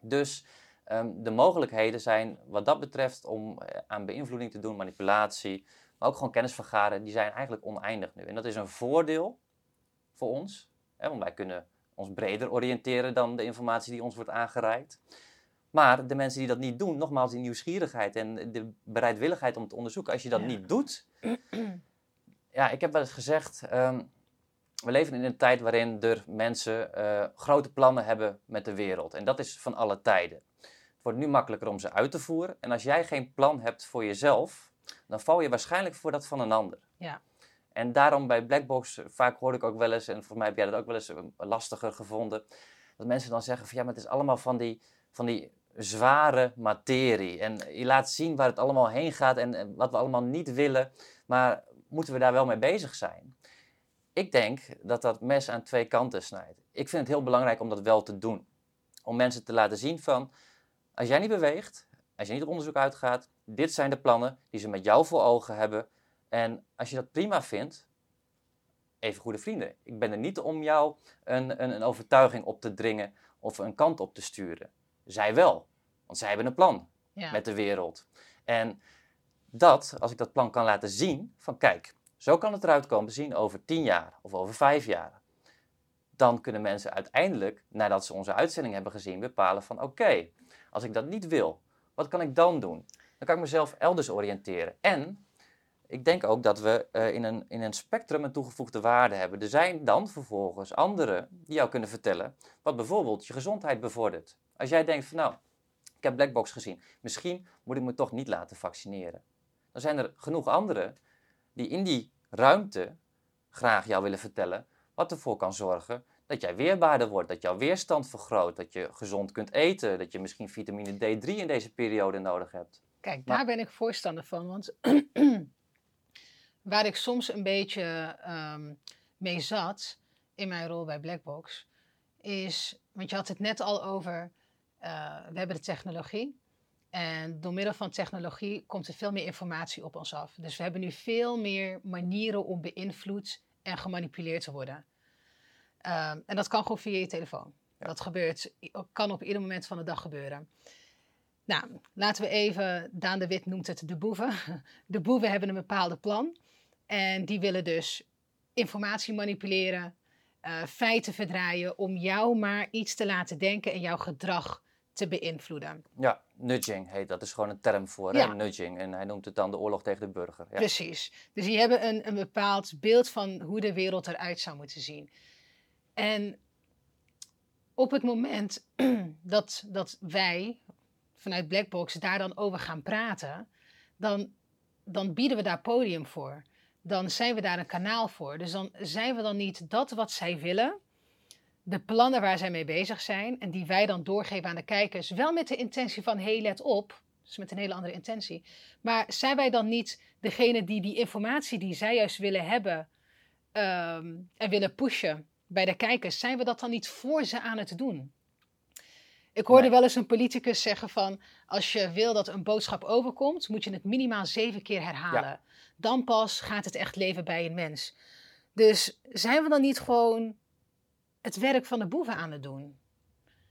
Dus ehm, de mogelijkheden zijn wat dat betreft om eh, aan beïnvloeding te doen, manipulatie, maar ook gewoon kennis vergaren, die zijn eigenlijk oneindig nu. En dat is een voordeel voor ons, hè, want wij kunnen ons breder oriënteren dan de informatie die ons wordt aangereikt. Maar de mensen die dat niet doen, nogmaals die nieuwsgierigheid en de bereidwilligheid om te onderzoeken, als je dat Ja. niet doet. *clears throat* ja, ik heb wel eens gezegd, ehm, we leven in een tijd waarin er mensen eh, grote plannen hebben met de wereld. En dat is van alle tijden. Het wordt nu makkelijker om ze uit te voeren. En als jij geen plan hebt voor jezelf, dan val je waarschijnlijk voor dat van een ander. Ja. En daarom bij Blackbox, eh, vaak hoorde ik ook wel eens, en volgens mij heb jij dat ook wel eens eh, lastiger gevonden, dat mensen dan zeggen van ja, maar het is allemaal van die, van die zware materie. En je laat zien waar het allemaal heen gaat en, en wat we allemaal niet willen. Maar moeten we daar wel mee bezig zijn? Ik denk dat dat mes aan twee kanten snijdt. Ik vind het heel belangrijk om dat wel te doen. Om mensen te laten zien van, als jij niet beweegt, als je niet op onderzoek uitgaat, dit zijn de plannen die ze met jou voor ogen hebben. En als je dat prima vindt, even goede vrienden. Ik ben er niet om jou een, een, een overtuiging op te dringen of een kant op te sturen. Zij wel, want zij hebben een plan Ja. met de wereld. En dat, als ik dat plan kan laten zien, van kijk, zo kan het eruit komen zien over tien jaar of over vijf jaar. Dan kunnen mensen uiteindelijk, nadat ze onze uitzending hebben gezien, bepalen van oké, als ik dat niet wil, wat kan ik dan doen? Dan kan ik mezelf elders oriënteren. En ik denk ook dat we eh, in, een, in een spectrum een toegevoegde waarde hebben. Er zijn dan vervolgens anderen die jou kunnen vertellen wat bijvoorbeeld je gezondheid bevordert. Als jij denkt van nou, ik heb Blackbox gezien, misschien moet ik me toch niet laten vaccineren. Dan zijn er genoeg anderen die in die ruimte graag jou willen vertellen wat ervoor kan zorgen dat jij weerbaarder wordt, dat jouw weerstand vergroot, dat je gezond kunt eten, dat je misschien vitamine D3 in deze periode nodig hebt. Kijk, Maar- daar ben ik voorstander van. Want waar ik soms een beetje ehm, mee zat in mijn rol bij Blackbox, is, want je had het net al over, eh, we hebben de technologie. En door middel van technologie komt er veel meer informatie op ons af. Dus we hebben nu veel meer manieren om beïnvloed en gemanipuleerd te worden. Ehm, en dat kan gewoon via je telefoon. Ja. Dat gebeurt, kan op ieder moment van de dag gebeuren. Nou, laten we even, Daan de Wit noemt het de boeven. *laughs* De boeven hebben een bepaalde plan. En die willen dus informatie manipuleren, eh, feiten verdraaien om jou maar iets te laten denken en jouw gedrag te beïnvloeden. Ja, nudging heet dat. Dat is gewoon een term voor, Ja. hè? nudging. En hij noemt het dan de oorlog tegen de burger. Ja. Precies. Dus die hebben een, een bepaald beeld van hoe de wereld eruit zou moeten zien. En op het moment *clears throat* dat, dat wij vanuit Blackbox daar dan over gaan praten, dan, dan bieden we daar podium voor. Dan zijn we daar een kanaal voor. Dus dan zijn we dan niet dat wat zij willen, de plannen waar zij mee bezig zijn en die wij dan doorgeven aan de kijkers, wel met de intentie van hey, let op, dus met een hele andere intentie. Maar zijn wij dan niet degene die die informatie die zij juist willen hebben ehm, en willen pushen bij de kijkers, zijn we dat dan niet voor ze aan het doen? Ik hoorde Nee. wel eens een politicus zeggen van, als je wil dat een boodschap overkomt, moet je het minimaal zeven keer herhalen. Dan pas gaat het echt leven bij een mens. Dus zijn we dan niet gewoon het werk van de boeven aan het doen?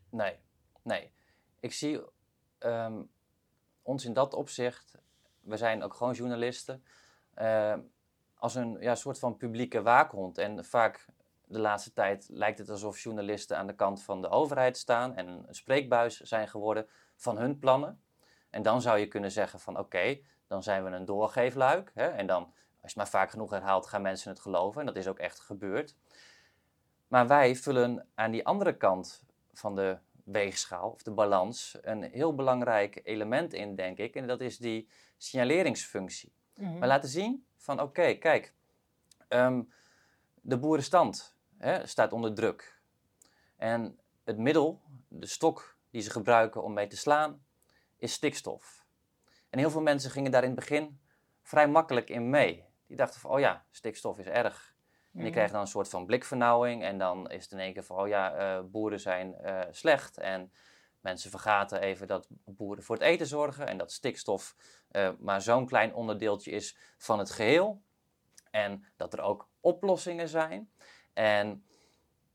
Nee, nee. Ik zie ehm, ons in dat opzicht, we zijn ook gewoon journalisten, eh, als een ja, soort van publieke waakhond. En vaak de laatste tijd lijkt het alsof journalisten aan de kant van de overheid staan en een spreekbuis zijn geworden van hun plannen. En dan zou je kunnen zeggen van oké, dan zijn we een doorgeefluik. Hè? En dan, als je het maar vaak genoeg herhaalt, gaan mensen het geloven. En dat is ook echt gebeurd. Maar wij vullen aan die andere kant van de weegschaal of de balans een heel belangrijk element in, denk ik. En dat is die signaleringsfunctie. Mhm. Maar laten zien van oké, kijk, ehm, De boerenstand hè, staat onder druk. En het middel, de stok die ze gebruiken om mee te slaan, is stikstof. En heel veel mensen gingen daar in het begin vrij makkelijk in mee. Die dachten van, oh ja, stikstof is erg. En die krijgen dan een soort van blikvernauwing. En dan is het in één keer van, oh ja, eh, boeren zijn eh, slecht. En mensen vergaten even dat boeren voor het eten zorgen. En dat stikstof eh, maar zo'n klein onderdeeltje is van het geheel. En dat er ook oplossingen zijn. En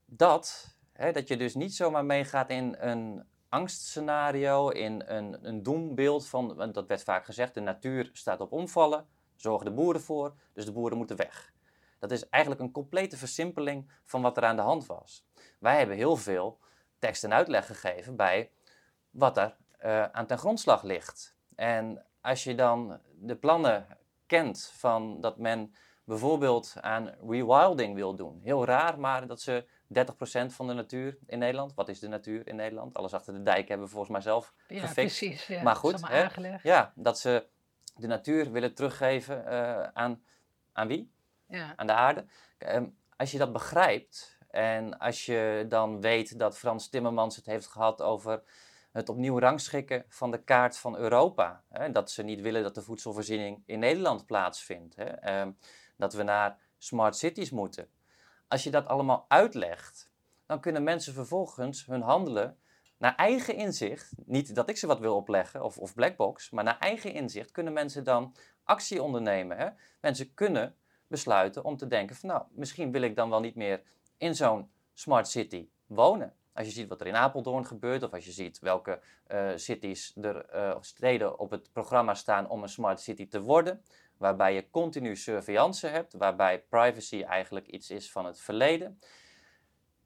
dat, hè, dat je dus niet zomaar meegaat in een angstscenario, in een, een doembeeld van, want dat werd vaak gezegd, de natuur staat op omvallen, zorgen de boeren voor, dus de boeren moeten weg. Dat is eigenlijk een complete versimpeling van wat er aan de hand was. Wij hebben heel veel tekst en uitleg gegeven bij wat er uh, aan ten grondslag ligt. En als je dan de plannen kent van dat men bijvoorbeeld aan rewilding wil doen. Heel raar, maar dat ze 30% van de natuur in Nederland. Wat is de natuur in Nederland? Alles achter de dijk hebben we volgens mij zelf ja, gefixt. Precies, ja, maar goed, hè, ja, dat ze de natuur willen teruggeven uh, aan, aan wie? Ja. Aan de aarde. Um, als je dat begrijpt en als je dan weet dat Frans Timmermans het heeft gehad over het opnieuw rangschikken van de kaart van Europa. Hè, dat ze niet willen dat de voedselvoorziening in Nederland plaatsvindt. Hè, um, dat we naar smart cities moeten. Als je dat allemaal uitlegt, dan kunnen mensen vervolgens hun handelen naar eigen inzicht. Niet dat ik ze wat wil opleggen of, of blackbox, maar naar eigen inzicht kunnen mensen dan actie ondernemen. Hè? Mensen kunnen besluiten om te denken van nou, misschien wil ik dan wel niet meer in zo'n smart city wonen. Als je ziet wat er in Apeldoorn gebeurt, of als je ziet welke uh, cities er, uh, steden op het programma staan om een smart city te worden, waarbij je continu surveillance hebt, waarbij privacy eigenlijk iets is van het verleden.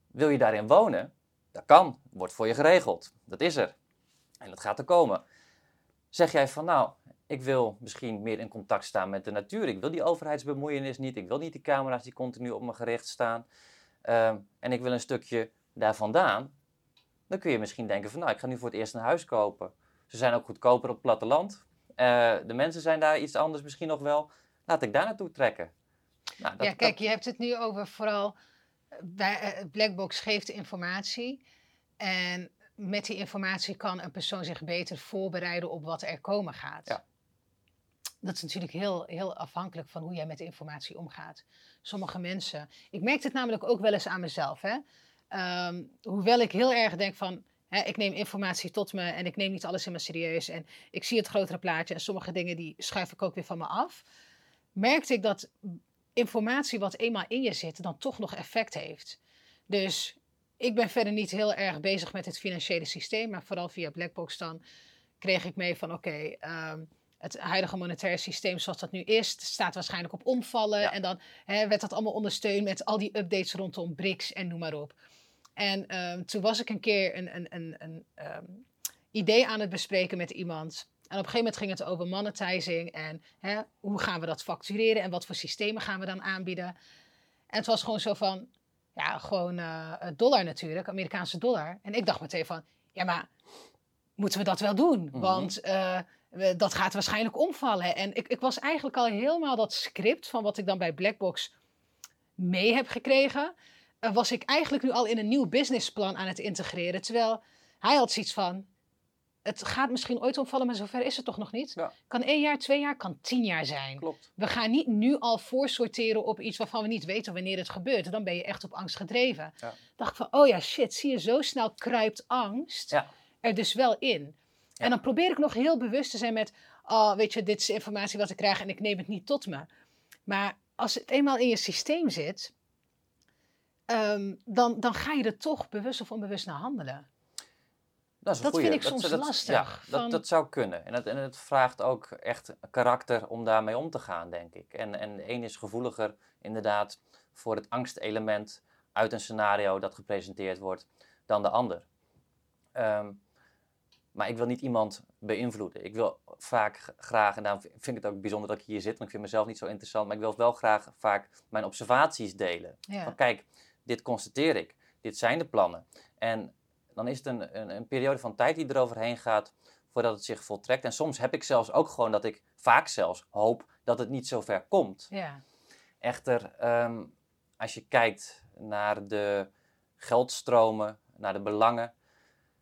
Wil je daarin wonen? Dat kan, wordt voor je geregeld. Dat is er. En dat gaat er komen. Zeg jij van nou, ik wil misschien meer in contact staan met de natuur. Ik wil die overheidsbemoeienis niet. Ik wil niet die camera's die continu op me gericht staan. Uh, en ik wil een stukje daar vandaan. Dan kun je misschien denken van nou, ik ga nu voor het eerst een huis kopen. Ze zijn ook goedkoper op platteland. Uh, de mensen zijn daar iets anders misschien nog wel. Laat ik daar naartoe trekken. Nou, dat, ja, kijk, je hebt het nu over vooral. Bij, uh, Blackbox geeft informatie. En met die informatie kan een persoon zich beter voorbereiden op wat er komen gaat. Ja. Dat is natuurlijk heel, heel afhankelijk van hoe jij met de informatie omgaat. Sommige mensen. Ik merk het namelijk ook wel eens aan mezelf. Hè? Um, hoewel ik heel erg denk van ik neem informatie tot me en ik neem niet alles in me serieus. En ik zie het grotere plaatje en sommige dingen die schuif ik ook weer van me af. Merkte ik dat informatie wat eenmaal in je zit dan toch nog effect heeft. Dus ik ben verder niet heel erg bezig met het financiële systeem. Maar vooral via Blackbox dan kreeg ik mee van oké, okay, um, het huidige monetaire systeem zoals dat nu is, staat waarschijnlijk op omvallen. Ja. En dan werd dat allemaal ondersteund met al die updates rondom BRICS en noem maar op. En um, toen was ik een keer een, een, een, een um, idee aan het bespreken met iemand. En op een gegeven moment ging het over monetizing en hè, hoe gaan we dat factureren en wat voor systemen gaan we dan aanbieden. En het was gewoon zo van, ja, gewoon uh, dollar natuurlijk, Amerikaanse dollar. En ik dacht meteen van, ja, maar moeten we dat wel doen? Mm -hmm. Want uh, dat gaat waarschijnlijk omvallen. En ik, ik was eigenlijk al helemaal dat script van wat ik dan bij Blackbox mee heb gekregen was ik eigenlijk nu al in een nieuw businessplan aan het integreren. Terwijl hij had zoiets van, het gaat misschien ooit omvallen, maar zover is het toch nog niet? Ja. Kan één jaar, twee jaar, kan tien jaar zijn. Klopt. We gaan niet nu al voorsorteren op iets waarvan we niet weten wanneer het gebeurt. Dan ben je echt op angst gedreven. Ja. dacht ik van, oh ja, shit, zie je, zo snel kruipt angst ja. er dus wel in. En dan probeer ik nog heel bewust te zijn met, oh, weet je, dit is informatie wat ik krijg en ik neem het niet tot me. Maar als het eenmaal in je systeem zit, um, dan, dan ga je er toch bewust of onbewust naar handelen. Dat, dat vind ik soms dat, lastig. Ja, van... dat, dat zou kunnen. En het, en het vraagt ook echt karakter om daarmee om te gaan, denk ik. En, en de een is gevoeliger inderdaad voor het angstelement uit een scenario dat gepresenteerd wordt dan de ander. Um, maar ik wil niet iemand beïnvloeden. Ik wil vaak graag, en daarom vind ik het ook bijzonder dat ik hier zit, want ik vind mezelf niet zo interessant, maar ik wil wel graag vaak mijn observaties delen. Ja. Van kijk, dit constateer ik, dit zijn de plannen. En dan is het een, een, een, periode van tijd die eroverheen gaat voordat het zich voltrekt. En soms heb ik zelfs ook gewoon dat ik vaak zelfs hoop dat het niet zo ver komt. Ja. Echter, um, als je kijkt naar de geldstromen, naar de belangen,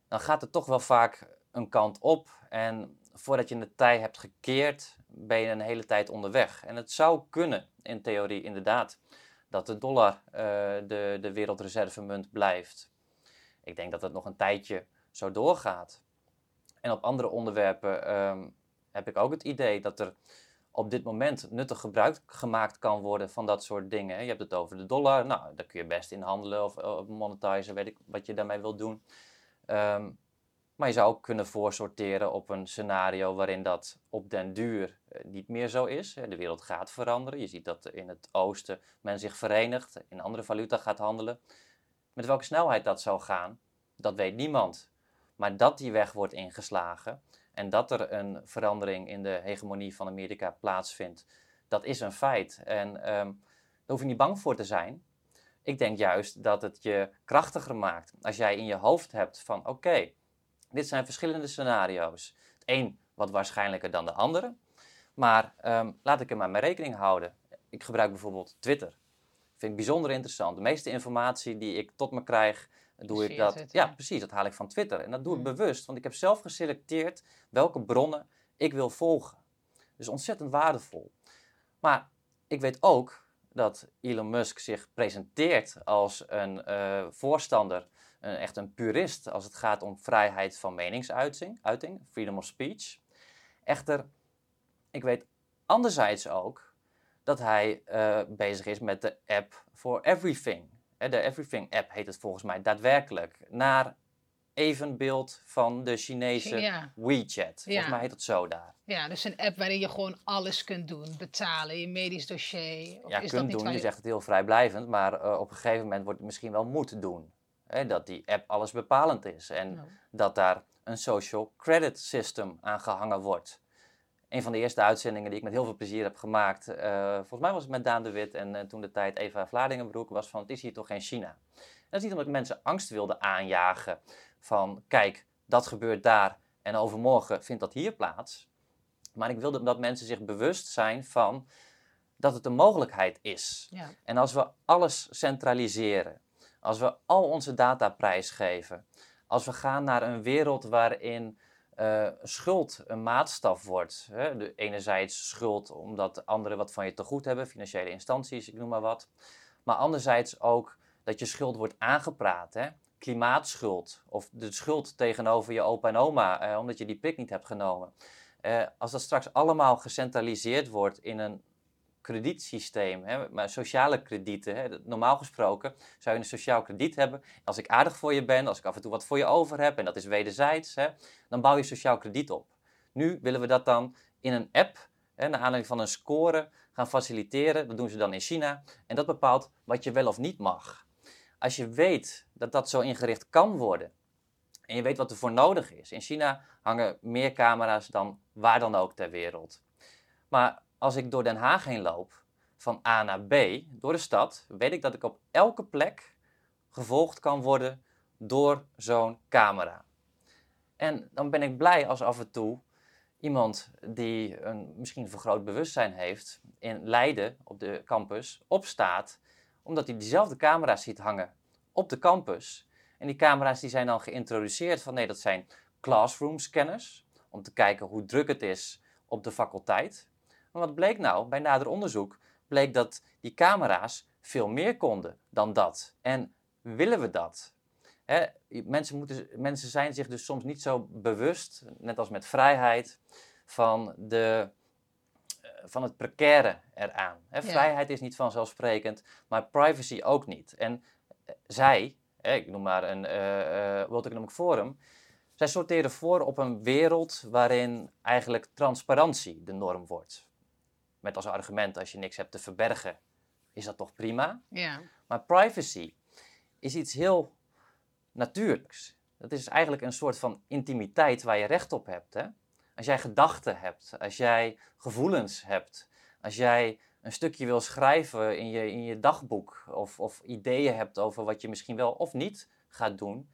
dan gaat het toch wel vaak een kant op. En voordat je de tij hebt gekeerd, ben je een hele tijd onderweg. En het zou kunnen, in theorie inderdaad, dat de dollar uh, de, de wereldreservemunt blijft. Ik denk dat het nog een tijdje zo doorgaat. En op andere onderwerpen um, heb ik ook het idee dat er op dit moment nuttig gebruik gemaakt kan worden van dat soort dingen. Je hebt het over de dollar, nou, daar kun je best in handelen of, of monetizen, weet ik wat je daarmee wilt doen. Um, maar je zou ook kunnen voorsorteren op een scenario waarin dat op den duur eh, niet meer zo is. De wereld gaat veranderen. Je ziet dat in het oosten men zich verenigt, in andere valuta gaat handelen. Met welke snelheid dat zou gaan, dat weet niemand. Maar dat die weg wordt ingeslagen en dat er een verandering in de hegemonie van Amerika plaatsvindt, dat is een feit. En um, daar hoef je niet bang voor te zijn. Ik denk juist dat het je krachtiger maakt als jij in je hoofd hebt van oké, dit zijn verschillende scenario's. Het een wat waarschijnlijker dan de andere. Maar um, laat ik er maar mee rekening houden. Ik gebruik bijvoorbeeld Twitter. Vind ik bijzonder interessant. De meeste informatie die ik tot me krijg, doe ik dat. Ja, precies. Dat haal ik van Twitter. En dat doe ik hmm. bewust, want ik heb zelf geselecteerd welke bronnen ik wil volgen. Dus ontzettend waardevol. Maar ik weet ook dat Elon Musk zich presenteert als een uh, voorstander echt een purist als het gaat om vrijheid van meningsuiting, uiting, freedom of speech. Echter, ik weet anderzijds ook dat hij uh, bezig is met de app for everything. De Everything app heet het volgens mij daadwerkelijk. Naar evenbeeld van de Chinese ja. WeChat. Volgens mij heet het zo daar. Ja, dus een app waarin je gewoon alles kunt doen. Betalen, je medisch dossier. Of ja, is kunt dat doen. Je... je zegt het heel vrijblijvend. Maar uh, op een gegeven moment wordt het misschien wel moeten doen. Hè, dat die app alles bepalend is en dat daar een social credit system aan gehangen wordt. Een van de eerste uitzendingen die ik met heel veel plezier heb gemaakt, uh, volgens mij was het met Daan de Wit en uh, toen de tijd Eva Vlaardingenbroek, was van het is hier toch geen China. En dat is niet omdat ik mensen angst wilde aanjagen van kijk, dat gebeurt daar en overmorgen vindt dat hier plaats. Maar ik wilde dat mensen zich bewust zijn van dat het een mogelijkheid is. Ja. En als we alles centraliseren, als we al onze data prijsgeven, als we gaan naar een wereld waarin uh, schuld een maatstaf wordt. Hè? De, enerzijds schuld omdat anderen wat van je te goed hebben, financiële instanties, ik noem maar wat. Maar anderzijds ook dat je schuld wordt aangepraat. Klimaatschuld of de schuld tegenover je opa en oma, eh, omdat je die prik niet hebt genomen. Uh, als dat straks allemaal gecentraliseerd wordt in een kredietsysteem, hè, maar sociale kredieten. Hè. Normaal gesproken zou je een sociaal krediet hebben. Als ik aardig voor je ben, als ik af en toe wat voor je over heb, en dat is wederzijds, hè, dan bouw je sociaal krediet op. Nu willen we dat dan in een app, hè, naar aanleiding van een score, gaan faciliteren. Dat doen ze dan in China. En dat bepaalt wat je wel of niet mag. Als je weet dat dat zo ingericht kan worden, en je weet wat er voor nodig is. In China hangen meer camera's dan waar dan ook ter wereld. Maar als ik door Den Haag heen loop, van A naar B, door de stad, weet ik dat ik op elke plek gevolgd kan worden door zo'n camera. En dan ben ik blij als af en toe iemand die een misschien vergroot bewustzijn heeft in Leiden op de campus opstaat, omdat hij diezelfde camera's ziet hangen op de campus. En die camera's die zijn dan geïntroduceerd van nee, dat zijn classroom scanners, om te kijken hoe druk het is op de faculteit. Maar wat bleek nou? Bij nader onderzoek bleek dat die camera's veel meer konden dan dat. En willen we dat? mensen, moeten, mensen zijn zich dus soms niet zo bewust, net als met vrijheid, van, de, eh, van het precaire eraan. Vrijheid is niet vanzelfsprekend, maar privacy ook niet. En eh, zij, ik noem maar een uh, World Economic Forum, zij sorteren voor op een wereld waarin eigenlijk transparantie de norm wordt. Met als argument, als je niks hebt te verbergen, is dat toch prima? Ja. Maar privacy is iets heel natuurlijks. Dat is eigenlijk een soort van intimiteit waar je recht op hebt. Hè? Als jij gedachten hebt, als jij gevoelens hebt, als jij een stukje wil schrijven in je, in je dagboek of, of ideeën hebt over wat je misschien wel of niet gaat doen,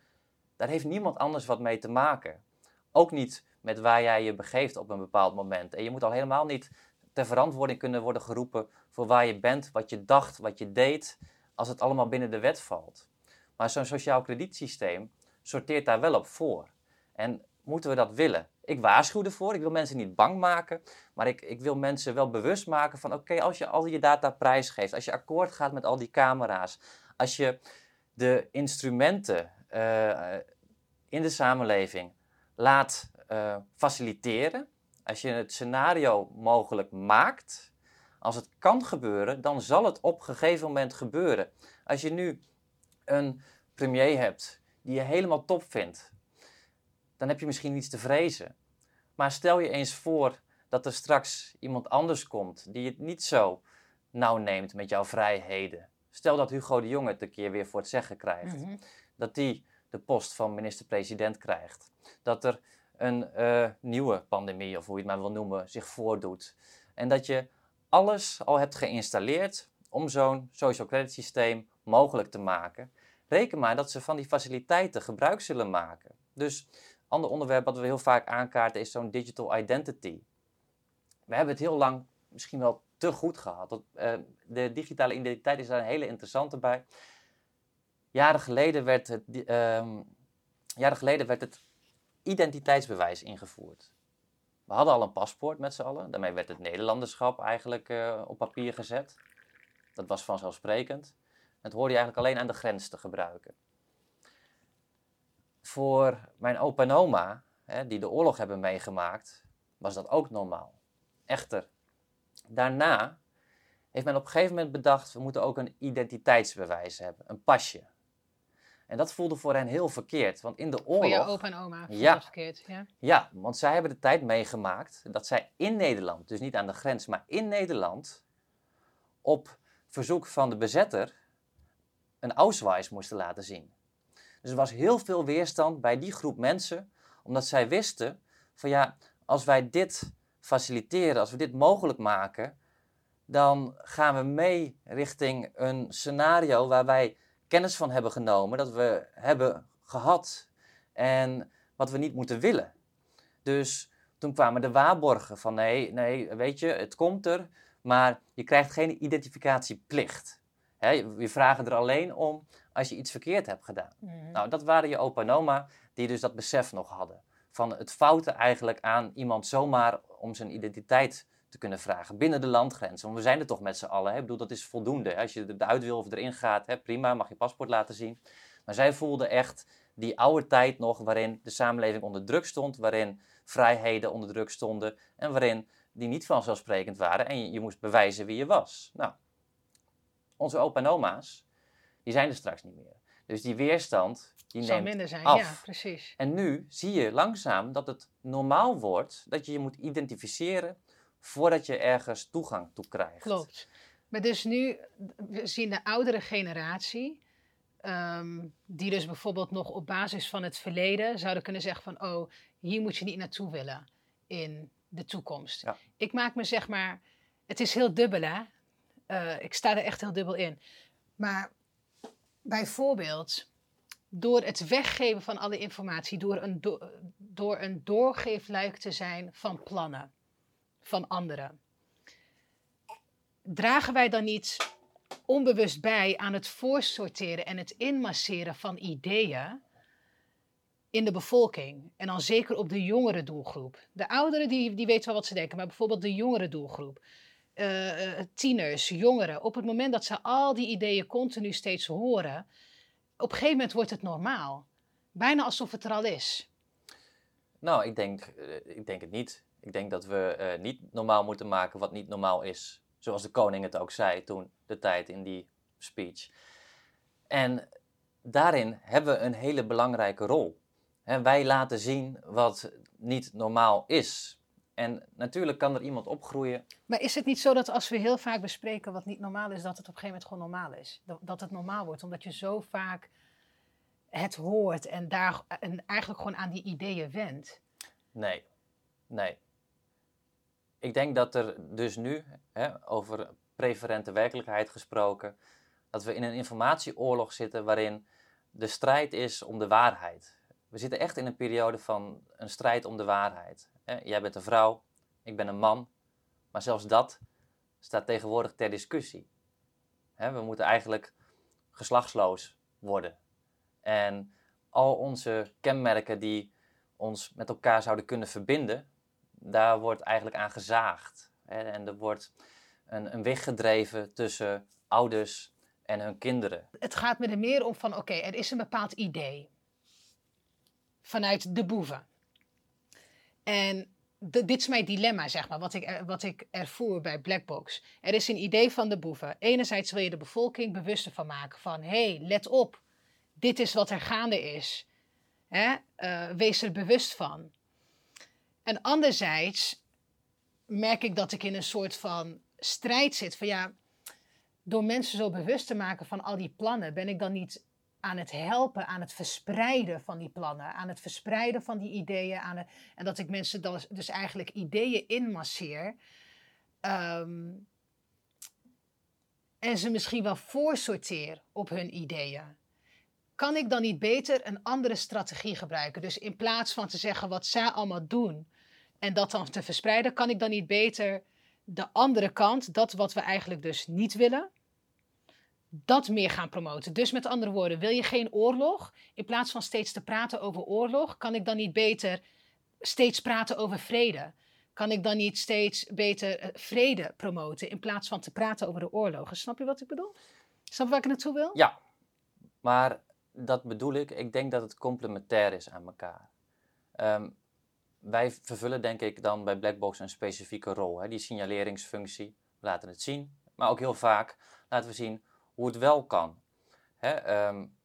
daar heeft niemand anders wat mee te maken. Ook niet met waar jij je begeeft op een bepaald moment. En je moet al helemaal niet ter verantwoording kunnen worden geroepen voor waar je bent, wat je dacht, wat je deed, als het allemaal binnen de wet valt. Maar zo'n sociaal kredietsysteem sorteert daar wel op voor. En moeten we dat willen? Ik waarschuw ervoor, ik wil mensen niet bang maken, maar ik, ik wil mensen wel bewust maken van oké, als je al je data prijsgeeft, als je akkoord gaat met al die camera's, als je de instrumenten uh, in de samenleving laat uh, faciliteren, als je het scenario mogelijk maakt, als het kan gebeuren, dan zal het op een gegeven moment gebeuren. Als je nu een premier hebt die je helemaal top vindt, dan heb je misschien niets te vrezen. Maar stel je eens voor dat er straks iemand anders komt die het niet zo nauw neemt met jouw vrijheden. Stel dat Hugo de Jonge het een keer weer voor het zeggen krijgt. Mhm. Dat die de post van minister-president krijgt. Dat er een uh, nieuwe pandemie, of hoe je het maar wil noemen, zich voordoet. En dat je alles al hebt geïnstalleerd om zo'n social credit systeem mogelijk te maken. Reken maar dat ze van die faciliteiten gebruik zullen maken. Dus ander onderwerp wat we heel vaak aankaarten is zo'n digital identity. We hebben het heel lang misschien wel te goed gehad. Dat, uh, de digitale identiteit is daar een hele interessante bij. Jaren geleden werd het, uh, jaren geleden werd het identiteitsbewijs ingevoerd. We hadden al een paspoort met z'n allen. Daarmee werd het Nederlanderschap eigenlijk uh, op papier gezet. Dat was vanzelfsprekend. Dat hoorde je eigenlijk alleen aan de grens te gebruiken. Voor mijn opa en oma, hè, die de oorlog hebben meegemaakt, was dat ook normaal. Echter, daarna heeft men op een gegeven moment bedacht, we moeten ook een identiteitsbewijs hebben, een pasje. En dat voelde voor hen heel verkeerd, want in de oorlog... Voor je opa en oma ja, verkeerd, ja? Ja, want zij hebben de tijd meegemaakt dat zij in Nederland, dus niet aan de grens, maar in Nederland, op verzoek van de bezetter een Ausweis moesten laten zien. Dus er was heel veel weerstand bij die groep mensen, omdat zij wisten van ja, als wij dit faciliteren, als we dit mogelijk maken, dan gaan we mee richting een scenario waar wij kennis van hebben genomen, dat we hebben gehad en wat we niet moeten willen. Dus toen kwamen de waarborgen van nee, nee, weet je, het komt er, maar je krijgt geen identificatieplicht. He, we vragen er alleen om als je iets verkeerd hebt gedaan. Mhm. Nou, dat waren je opa en oma die dus dat besef nog hadden. Van het fouten eigenlijk aan iemand zomaar om zijn identiteit te kunnen vragen binnen de landgrenzen. Want we zijn er toch met z'n allen. Hè? Ik bedoel, dat is voldoende. Als je eruit wil of erin gaat, hè, prima, mag je paspoort laten zien. Maar zij voelden echt die oude tijd nog waarin de samenleving onder druk stond, waarin vrijheden onder druk stonden en waarin die niet vanzelfsprekend waren en je, je moest bewijzen wie je was. Nou, onze opa en oma's, die zijn er straks niet meer. Dus die weerstand, die Zal neemt minder zijn, af. ja, precies. En nu zie je langzaam dat het normaal wordt dat je je moet identificeren voordat je ergens toegang toe krijgt. Klopt. Maar dus nu, we zien de oudere generatie, ehm, die dus bijvoorbeeld nog op basis van het verleden zouden kunnen zeggen van, oh, hier moet je niet naartoe willen in de toekomst. Ja. Ik maak me zeg maar, het is heel dubbel hè, uh, ik sta er echt heel dubbel in. Maar bijvoorbeeld, door het weggeven van alle informatie, door een, do door een doorgeefluik te zijn van plannen van anderen. Dragen wij dan niet onbewust bij aan het voorsorteren en het inmasseren van ideeën in de bevolking? En dan zeker op de jongere doelgroep. De ouderen die, die weten wel wat ze denken, maar bijvoorbeeld de jongere doelgroep. Uh, tieners, jongeren, op het moment dat ze al die ideeën continu steeds horen, op een gegeven moment wordt het normaal. Bijna alsof het er al is. Nou, ik denk, uh, ik denk het niet. Ik denk dat we uh, niet normaal moeten maken wat niet normaal is. Zoals de koning het ook zei toen, de tijd in die speech. En daarin hebben we een hele belangrijke rol. He, wij laten zien wat niet normaal is. En natuurlijk kan er iemand opgroeien. Maar is het niet zo dat als we heel vaak bespreken wat niet normaal is, dat het op een gegeven moment gewoon normaal is? Dat, dat het normaal wordt, omdat je zo vaak het hoort en, daar, en eigenlijk gewoon aan die ideeën wendt? Nee, nee ik denk dat er dus nu, hè, over preferente werkelijkheid gesproken, dat we in een informatieoorlog zitten waarin de strijd is om de waarheid. We zitten echt in een periode van een strijd om de waarheid. Jij bent een vrouw, ik ben een man, maar zelfs dat staat tegenwoordig ter discussie. We moeten eigenlijk geslachtsloos worden. En al onze kenmerken die ons met elkaar zouden kunnen verbinden, daar wordt eigenlijk aan gezaagd. En er wordt een, een weg gedreven tussen ouders en hun kinderen. Het gaat me er meer om van, oké, er is een bepaald idee vanuit de boeven. En dit is mijn dilemma, zeg maar, wat ik, wat ik ervoer bij Blackbox. Er is een idee van de boeven. Enerzijds wil je de bevolking bewuster van maken van, hé, hey, let op, dit is wat er gaande is. Hè? Uh, wees er bewust van. En anderzijds merk ik dat ik in een soort van strijd zit van ja, door mensen zo bewust te maken van al die plannen, ben ik dan niet aan het helpen, aan het verspreiden van die plannen, aan het verspreiden van die ideeën. Aan het, en dat ik mensen dan dus eigenlijk ideeën inmasseer. Um, en ze misschien wel voorsorteer op hun ideeën. Kan ik dan niet beter een andere strategie gebruiken? Dus in plaats van te zeggen wat zij allemaal doen en dat dan te verspreiden, kan ik dan niet beter de andere kant, dat wat we eigenlijk dus niet willen, dat meer gaan promoten. Dus met andere woorden, wil je geen oorlog? In plaats van steeds te praten over oorlog, kan ik dan niet beter steeds praten over vrede? Kan ik dan niet steeds beter eh, vrede promoten in plaats van te praten over de oorlogen? Snap je wat ik bedoel? Snap je waar ik naartoe wil? Ja, maar dat bedoel ik. Ik denk dat het complementair is aan elkaar. Ehm, wij vervullen denk ik dan bij Blackbox een specifieke rol. Hè? Die signaleringsfunctie, we laten het zien. Maar ook heel vaak laten we zien hoe het wel kan. Hè? Um,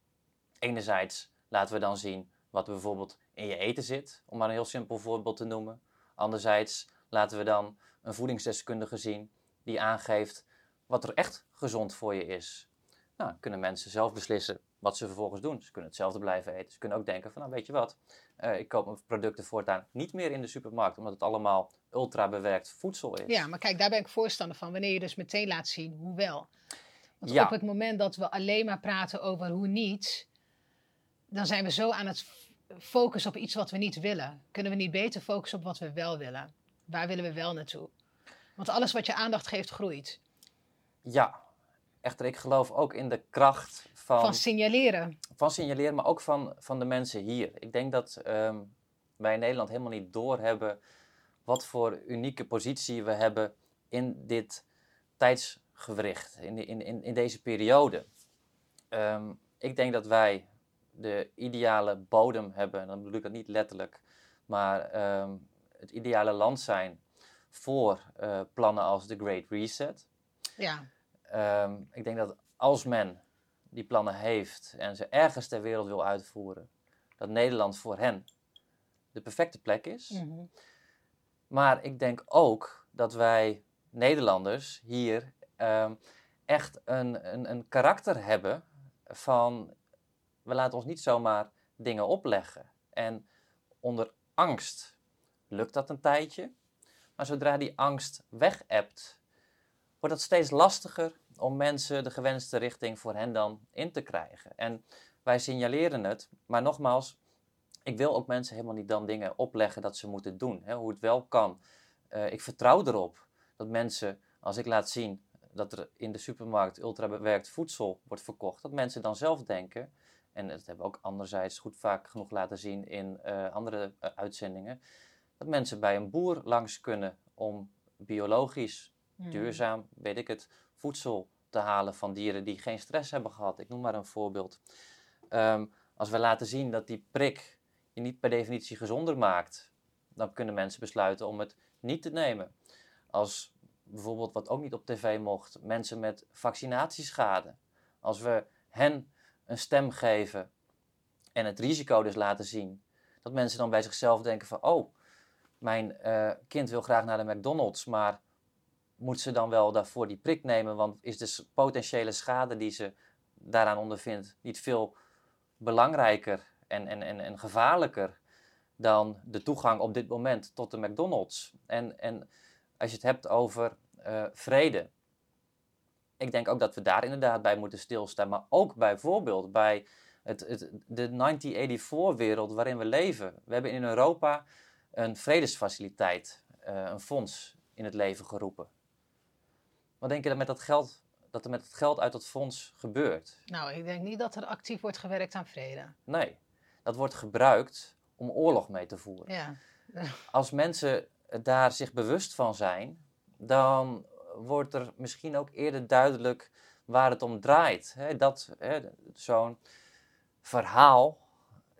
enerzijds laten we dan zien wat bijvoorbeeld in je eten zit, om maar een heel simpel voorbeeld te noemen. Anderzijds laten we dan een voedingsdeskundige zien die aangeeft wat er echt gezond voor je is. Nou, kunnen mensen zelf beslissen wat ze vervolgens doen. Ze kunnen hetzelfde blijven eten. Ze kunnen ook denken van, nou weet je wat, uh, ik koop mijn producten voortaan niet meer in de supermarkt, omdat het allemaal ultra bewerkt voedsel is. Ja, maar kijk, daar ben ik voorstander van. Wanneer je dus meteen laat zien hoe wel. Want op het moment dat we alleen maar praten over hoe niet, dan zijn we zo aan het focussen op iets wat we niet willen. Kunnen we niet beter focussen op wat we wel willen? Waar willen we wel naartoe? Want alles wat je aandacht geeft, groeit. Ja, echter, ik geloof ook in de kracht van... Van signaleren. Van signaleren, maar ook van, van de mensen hier. Ik denk dat ehm, wij in Nederland helemaal niet doorhebben wat voor unieke positie we hebben in dit tijdsgewricht, in, in, in, in deze periode. Ehm, ik denk dat wij de ideale bodem hebben, en dan bedoel ik dat niet letterlijk, maar ehm, het ideale land zijn voor uh, plannen als de Great Reset. Ja. Um, ik denk dat als men die plannen heeft en ze ergens ter wereld wil uitvoeren, dat Nederland voor hen de perfecte plek is. Mm Maar ik denk ook dat wij Nederlanders hier um, echt een, een, een karakter hebben van we laten ons niet zomaar dingen opleggen. En onder angst lukt dat een tijdje, maar zodra die angst weg wordt het steeds lastiger om mensen de gewenste richting voor hen dan in te krijgen. En wij signaleren het, maar nogmaals, ik wil ook mensen helemaal niet dan dingen opleggen dat ze moeten doen, hè, hoe het wel kan. Uh, ik vertrouw erop dat mensen, als ik laat zien dat er in de supermarkt ultrabewerkt voedsel wordt verkocht, dat mensen dan zelf denken, en dat hebben we ook anderzijds goed vaak genoeg laten zien in uh, andere uh, uitzendingen, dat mensen bij een boer langs kunnen om biologisch, mm. duurzaam, weet ik het, voedsel te halen van dieren die geen stress hebben gehad. Ik noem maar een voorbeeld. Um, als we laten zien dat die prik je niet per definitie gezonder maakt, dan kunnen mensen besluiten om het niet te nemen. Als bijvoorbeeld, wat ook niet op tv mocht, mensen met vaccinatieschade. Als we hen een stem geven en het risico dus laten zien, dat mensen dan bij zichzelf denken van, oh, mijn uh, kind wil graag naar de McDonald's, maar moet ze dan wel daarvoor die prik nemen? Want is de potentiële schade die ze daaraan ondervindt niet veel belangrijker en, en, en, en gevaarlijker dan de toegang op dit moment tot de McDonald's? En, en als je het hebt over uh, vrede, ik denk ook dat we daar inderdaad bij moeten stilstaan. Maar ook bijvoorbeeld bij het, het, de 1984-wereld waarin we leven. We hebben in Europa een vredesfaciliteit, uh, een fonds in het leven geroepen. Wat denk je dat met dat geld dat er met het geld uit het fonds gebeurt? Nou, ik denk niet dat er actief wordt gewerkt aan vrede. Nee, dat wordt gebruikt om oorlog mee te voeren. Ja. Als mensen daar zich bewust van zijn, dan wordt er misschien ook eerder duidelijk waar het om draait. Dat zo'n verhaal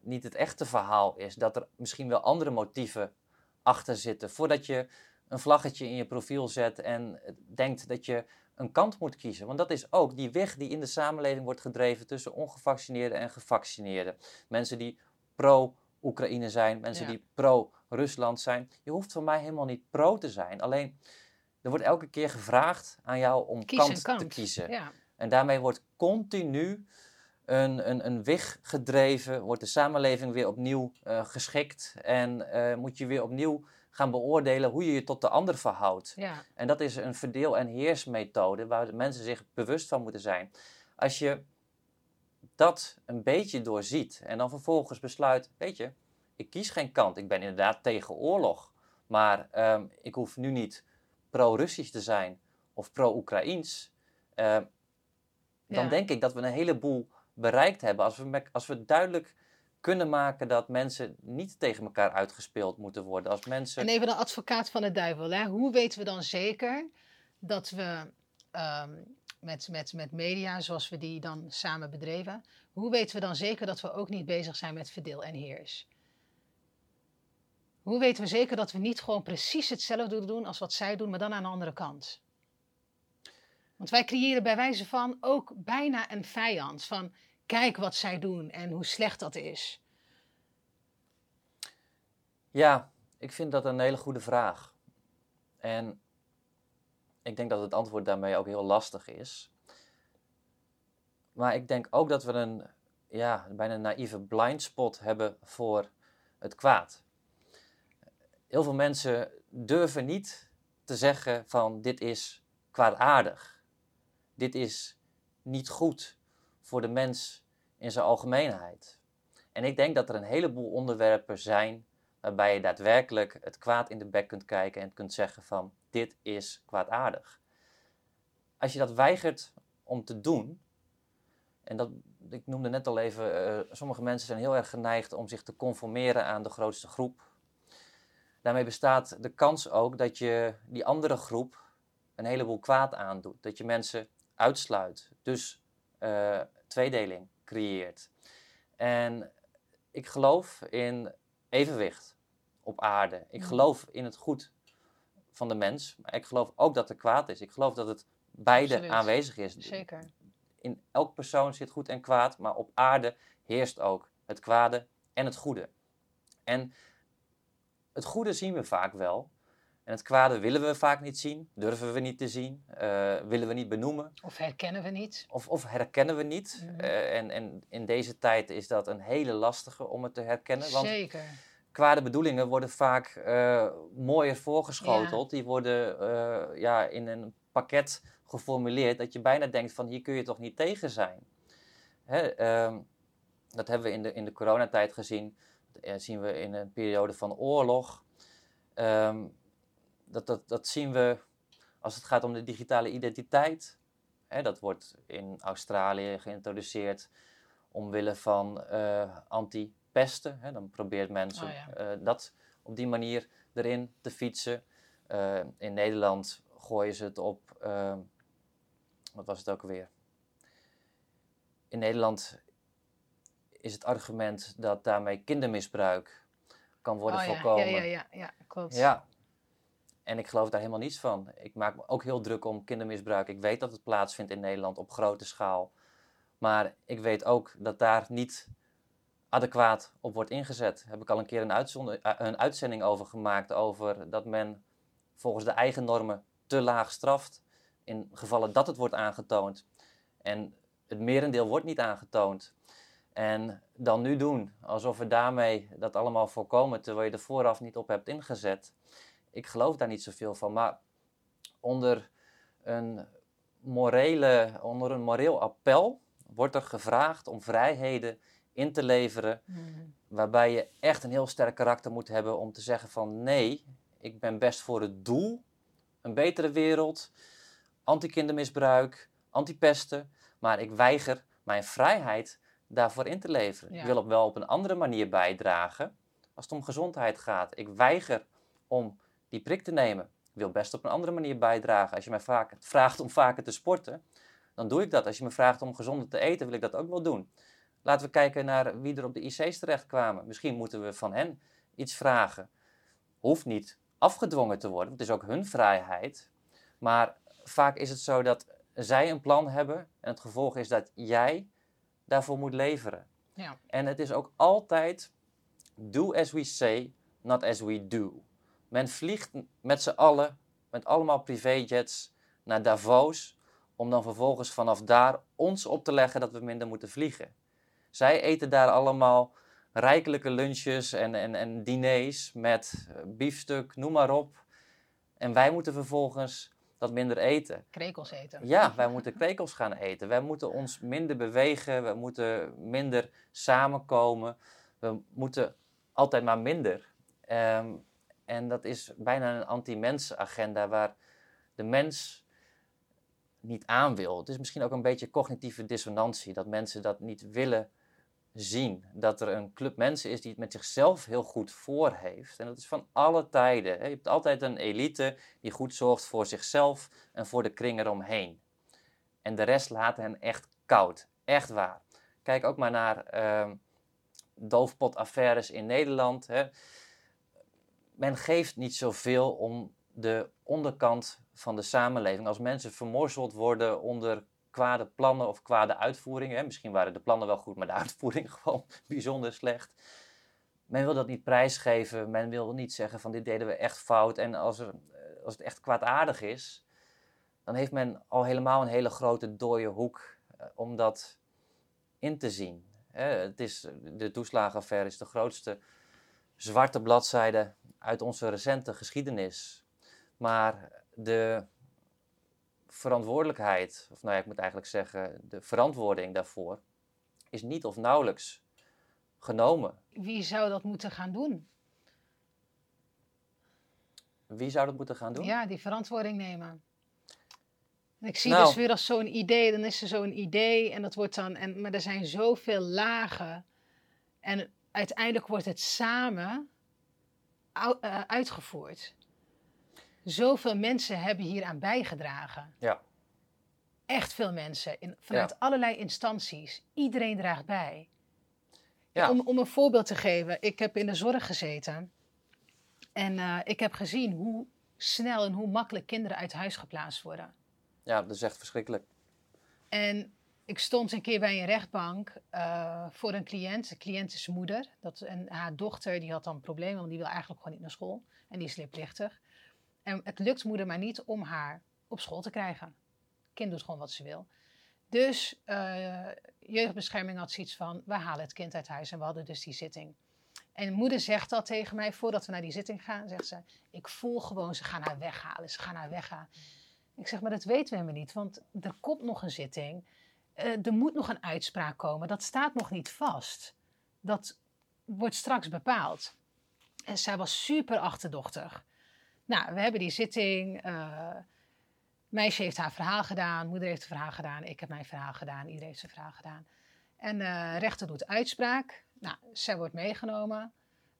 niet het echte verhaal is. Dat er misschien wel andere motieven achter zitten. Voordat je een vlaggetje in je profiel zet en denkt dat je een kant moet kiezen. Want dat is ook die weg die in de samenleving wordt gedreven tussen ongevaccineerden en gevaccineerden. Mensen die pro-Oekraïne zijn, mensen Ja. die pro-Rusland zijn. Je hoeft van mij helemaal niet pro te zijn. Alleen, er wordt elke keer gevraagd aan jou om kant, te kiezen. Ja. En daarmee wordt continu een, een, een weg gedreven, wordt de samenleving weer opnieuw eh, geschikt en eh, moet je weer opnieuw gaan beoordelen hoe je je tot de ander verhoudt. ja. En dat is een verdeel- en heersmethode waar mensen zich bewust van moeten zijn. Als je dat een beetje doorziet en dan vervolgens besluit, weet je, ik kies geen kant. Ik ben inderdaad tegen oorlog, maar ehm, ik hoef nu niet pro-Russisch te zijn of pro-Oekraïens. Ehm, dan Ja. denk ik dat we een heleboel bereikt hebben als we, als we duidelijk kunnen maken dat mensen niet tegen elkaar uitgespeeld moeten worden. Als mensen... En even de advocaat van de duivel. Hè? Hoe weten we dan zeker dat we ehm, met, met, met media, zoals we die dan samen bedreven, hoe weten we dan zeker dat we ook niet bezig zijn met verdeel en heers? Hoe weten we zeker dat we niet gewoon precies hetzelfde doen als wat zij doen, maar dan aan de andere kant? Want wij creëren bij wijze van ook bijna een vijand. Van kijk wat zij doen en hoe slecht dat is. Ja, ik vind dat een hele goede vraag. En ik denk dat het antwoord daarmee ook heel lastig is. Maar ik denk ook dat we een ja, bijna naïeve blindspot hebben voor het kwaad. Heel veel mensen durven niet te zeggen van dit is kwaadaardig. Dit is niet goed voor de mens in zijn algemeenheid. En ik denk dat er een heleboel onderwerpen zijn waarbij je daadwerkelijk het kwaad in de bek kunt kijken en kunt zeggen van dit is kwaadaardig. Als je dat weigert om te doen, en dat, ik noemde net al even, eh, sommige mensen zijn heel erg geneigd om zich te conformeren aan de grootste groep. Daarmee bestaat de kans ook dat je die andere groep een heleboel kwaad aandoet. Dat je mensen uitsluit, dus eh, tweedeling creëert. En ik geloof in evenwicht op aarde. Ik Ja. geloof in het goed van de mens, maar ik geloof ook dat er kwaad is. Ik geloof dat het beide Absoluut. aanwezig is. Zeker. In elk persoon zit goed en kwaad, maar op aarde heerst ook het kwade en het goede. En het goede zien we vaak wel. En het kwade willen we vaak niet zien, durven we niet te zien, eh, willen we niet benoemen. Of herkennen we niet. Of, of herkennen we niet. Mhm. Eh, en, en in deze tijd is dat een hele lastige om het te herkennen. Want Zeker. kwade bedoelingen worden vaak eh, mooier voorgeschoteld. Die worden ja, in een pakket geformuleerd dat je bijna denkt van hier kun je toch niet tegen zijn. Hè, ehm, dat hebben we in de, in de coronatijd gezien. Dat zien we in een periode van oorlog. Ehm, dat, dat, dat zien we als het gaat om de digitale identiteit. Hè, dat wordt in Australië geïntroduceerd omwille van eh, anti-pesten. Hè. Dan probeert mensen Oh ja. eh, dat op die manier erin te fietsen. Eh, in Nederland gooien ze het op. wat was het ook alweer? In Nederland is het argument dat daarmee kindermisbruik kan worden oh, ja. voorkomen. Ja, ja, ja, ja, klopt. Ja. En ik geloof daar helemaal niets van. Ik maak me ook heel druk om kindermisbruik. Ik weet dat het plaatsvindt in Nederland op grote schaal. Maar ik weet ook dat daar niet adequaat op wordt ingezet. Daar heb ik al een keer een, eh, een uitzending over gemaakt. Over dat men volgens de eigen normen te laag straft. In gevallen dat het wordt aangetoond. En het merendeel wordt niet aangetoond. En dan nu doen alsof we daarmee dat allemaal voorkomen, terwijl je er vooraf niet op hebt ingezet. Ik geloof daar niet zoveel van. Maar onder een, morele, onder een moreel appel wordt er gevraagd om vrijheden in te leveren. Mhm. Waarbij je echt een heel sterk karakter moet hebben om te zeggen van nee, ik ben best voor het doel. Een betere wereld, anti-kindermisbruik, antipesten, maar ik weiger mijn vrijheid daarvoor in te leveren. Ja. Ik wil op wel op een andere manier bijdragen als het om gezondheid gaat. Ik weiger om die prik te nemen. Ik wil best op een andere manier bijdragen. Als je mij vaak, vraagt om vaker te sporten, dan doe ik dat. Als je me vraagt om gezonder te eten, wil ik dat ook wel doen. Laten we kijken naar wie er op de IC's terechtkwamen. Misschien moeten we van hen iets vragen. Hoeft niet afgedwongen te worden, want het is ook hun vrijheid. Maar vaak is het zo dat zij een plan hebben en het gevolg is dat jij daarvoor moet leveren. Ja. En het is ook altijd do as we say, not as we do. Men vliegt met z'n allen, met allemaal privéjets, naar Davos, om dan vervolgens vanaf daar ons op te leggen dat we minder moeten vliegen. Zij eten daar allemaal rijkelijke lunches en, en, en diners met eh, biefstuk, noem maar op. En wij moeten vervolgens dat minder eten. Krekels eten. Ja, wij moeten krekels gaan eten. Wij moeten ons minder bewegen. We moeten minder samenkomen. We moeten altijd maar minder. Ehm, en dat is bijna een anti-mens-agenda waar de mens niet aan wil. Het is misschien ook een beetje cognitieve dissonantie, dat mensen dat niet willen zien. Dat er een club mensen is die het met zichzelf heel goed voor heeft. En dat is van alle tijden. Je hebt altijd een elite die goed zorgt voor zichzelf en voor de kring eromheen. En de rest laat hen echt koud. Echt waar. Kijk ook maar naar ehm doofpotaffaires in Nederland. Hè. Men geeft niet zoveel om de onderkant van de samenleving. Als mensen vermorzeld worden onder kwade plannen of kwade uitvoeringen. Misschien waren de plannen wel goed, maar de *laughs* uitvoering gewoon bijzonder slecht. Men wil dat niet prijsgeven. Men wil niet zeggen van dit deden we echt fout. En als, eh, als het echt kwaadaardig is, dan heeft men al helemaal een hele grote dode hoek eh, om dat in te zien. Het is, de toeslagenaffaire is de grootste zwarte bladzijde uit onze recente geschiedenis. Maar de verantwoordelijkheid, of nou ja, ik moet eigenlijk zeggen, de verantwoording daarvoor, is niet of nauwelijks genomen. Wie zou dat moeten gaan doen? Wie zou dat moeten gaan doen? Ja, die verantwoording nemen. En ik zie Nou. dus weer als zo'n idee, dan is er zo'n idee en dat wordt dan, en, maar er zijn zoveel lagen. En uiteindelijk wordt het samen uitgevoerd. Zoveel mensen hebben hier aan bijgedragen. Ja. Echt veel mensen, in, vanuit Ja. allerlei instanties. Iedereen draagt bij. Ja. Om, om een voorbeeld te geven, ik heb in de zorg gezeten. En eh, ik heb gezien hoe snel en hoe makkelijk kinderen uit huis geplaatst worden. Ja, dat is echt verschrikkelijk. En ik stond een keer bij een rechtbank eh, voor een cliënt. De cliënt is moeder. Dat, en haar dochter die had dan problemen, want die wil eigenlijk gewoon niet naar school. En die is leerplichtig. En het lukt moeder maar niet om haar op school te krijgen. Kind doet gewoon wat ze wil. Dus eh, jeugdbescherming had zoiets van, we halen het kind uit huis. En we hadden dus die zitting. En moeder zegt dat tegen mij, voordat we naar die zitting gaan, zegt ze, ik voel gewoon, ze gaan haar weghalen, ze gaan haar weghalen. Ik zeg, maar dat weten we helemaal niet, want er komt nog een zitting. Eh, er moet nog een uitspraak komen. Dat staat nog niet vast. Dat wordt straks bepaald. En zij was super achterdochtig. Nou, we hebben die zitting. eh, meisje heeft haar verhaal gedaan. Moeder heeft het verhaal gedaan. Ik heb mijn verhaal gedaan. Iedereen heeft zijn verhaal gedaan. En eh rechter doet uitspraak. Nou, zij wordt meegenomen.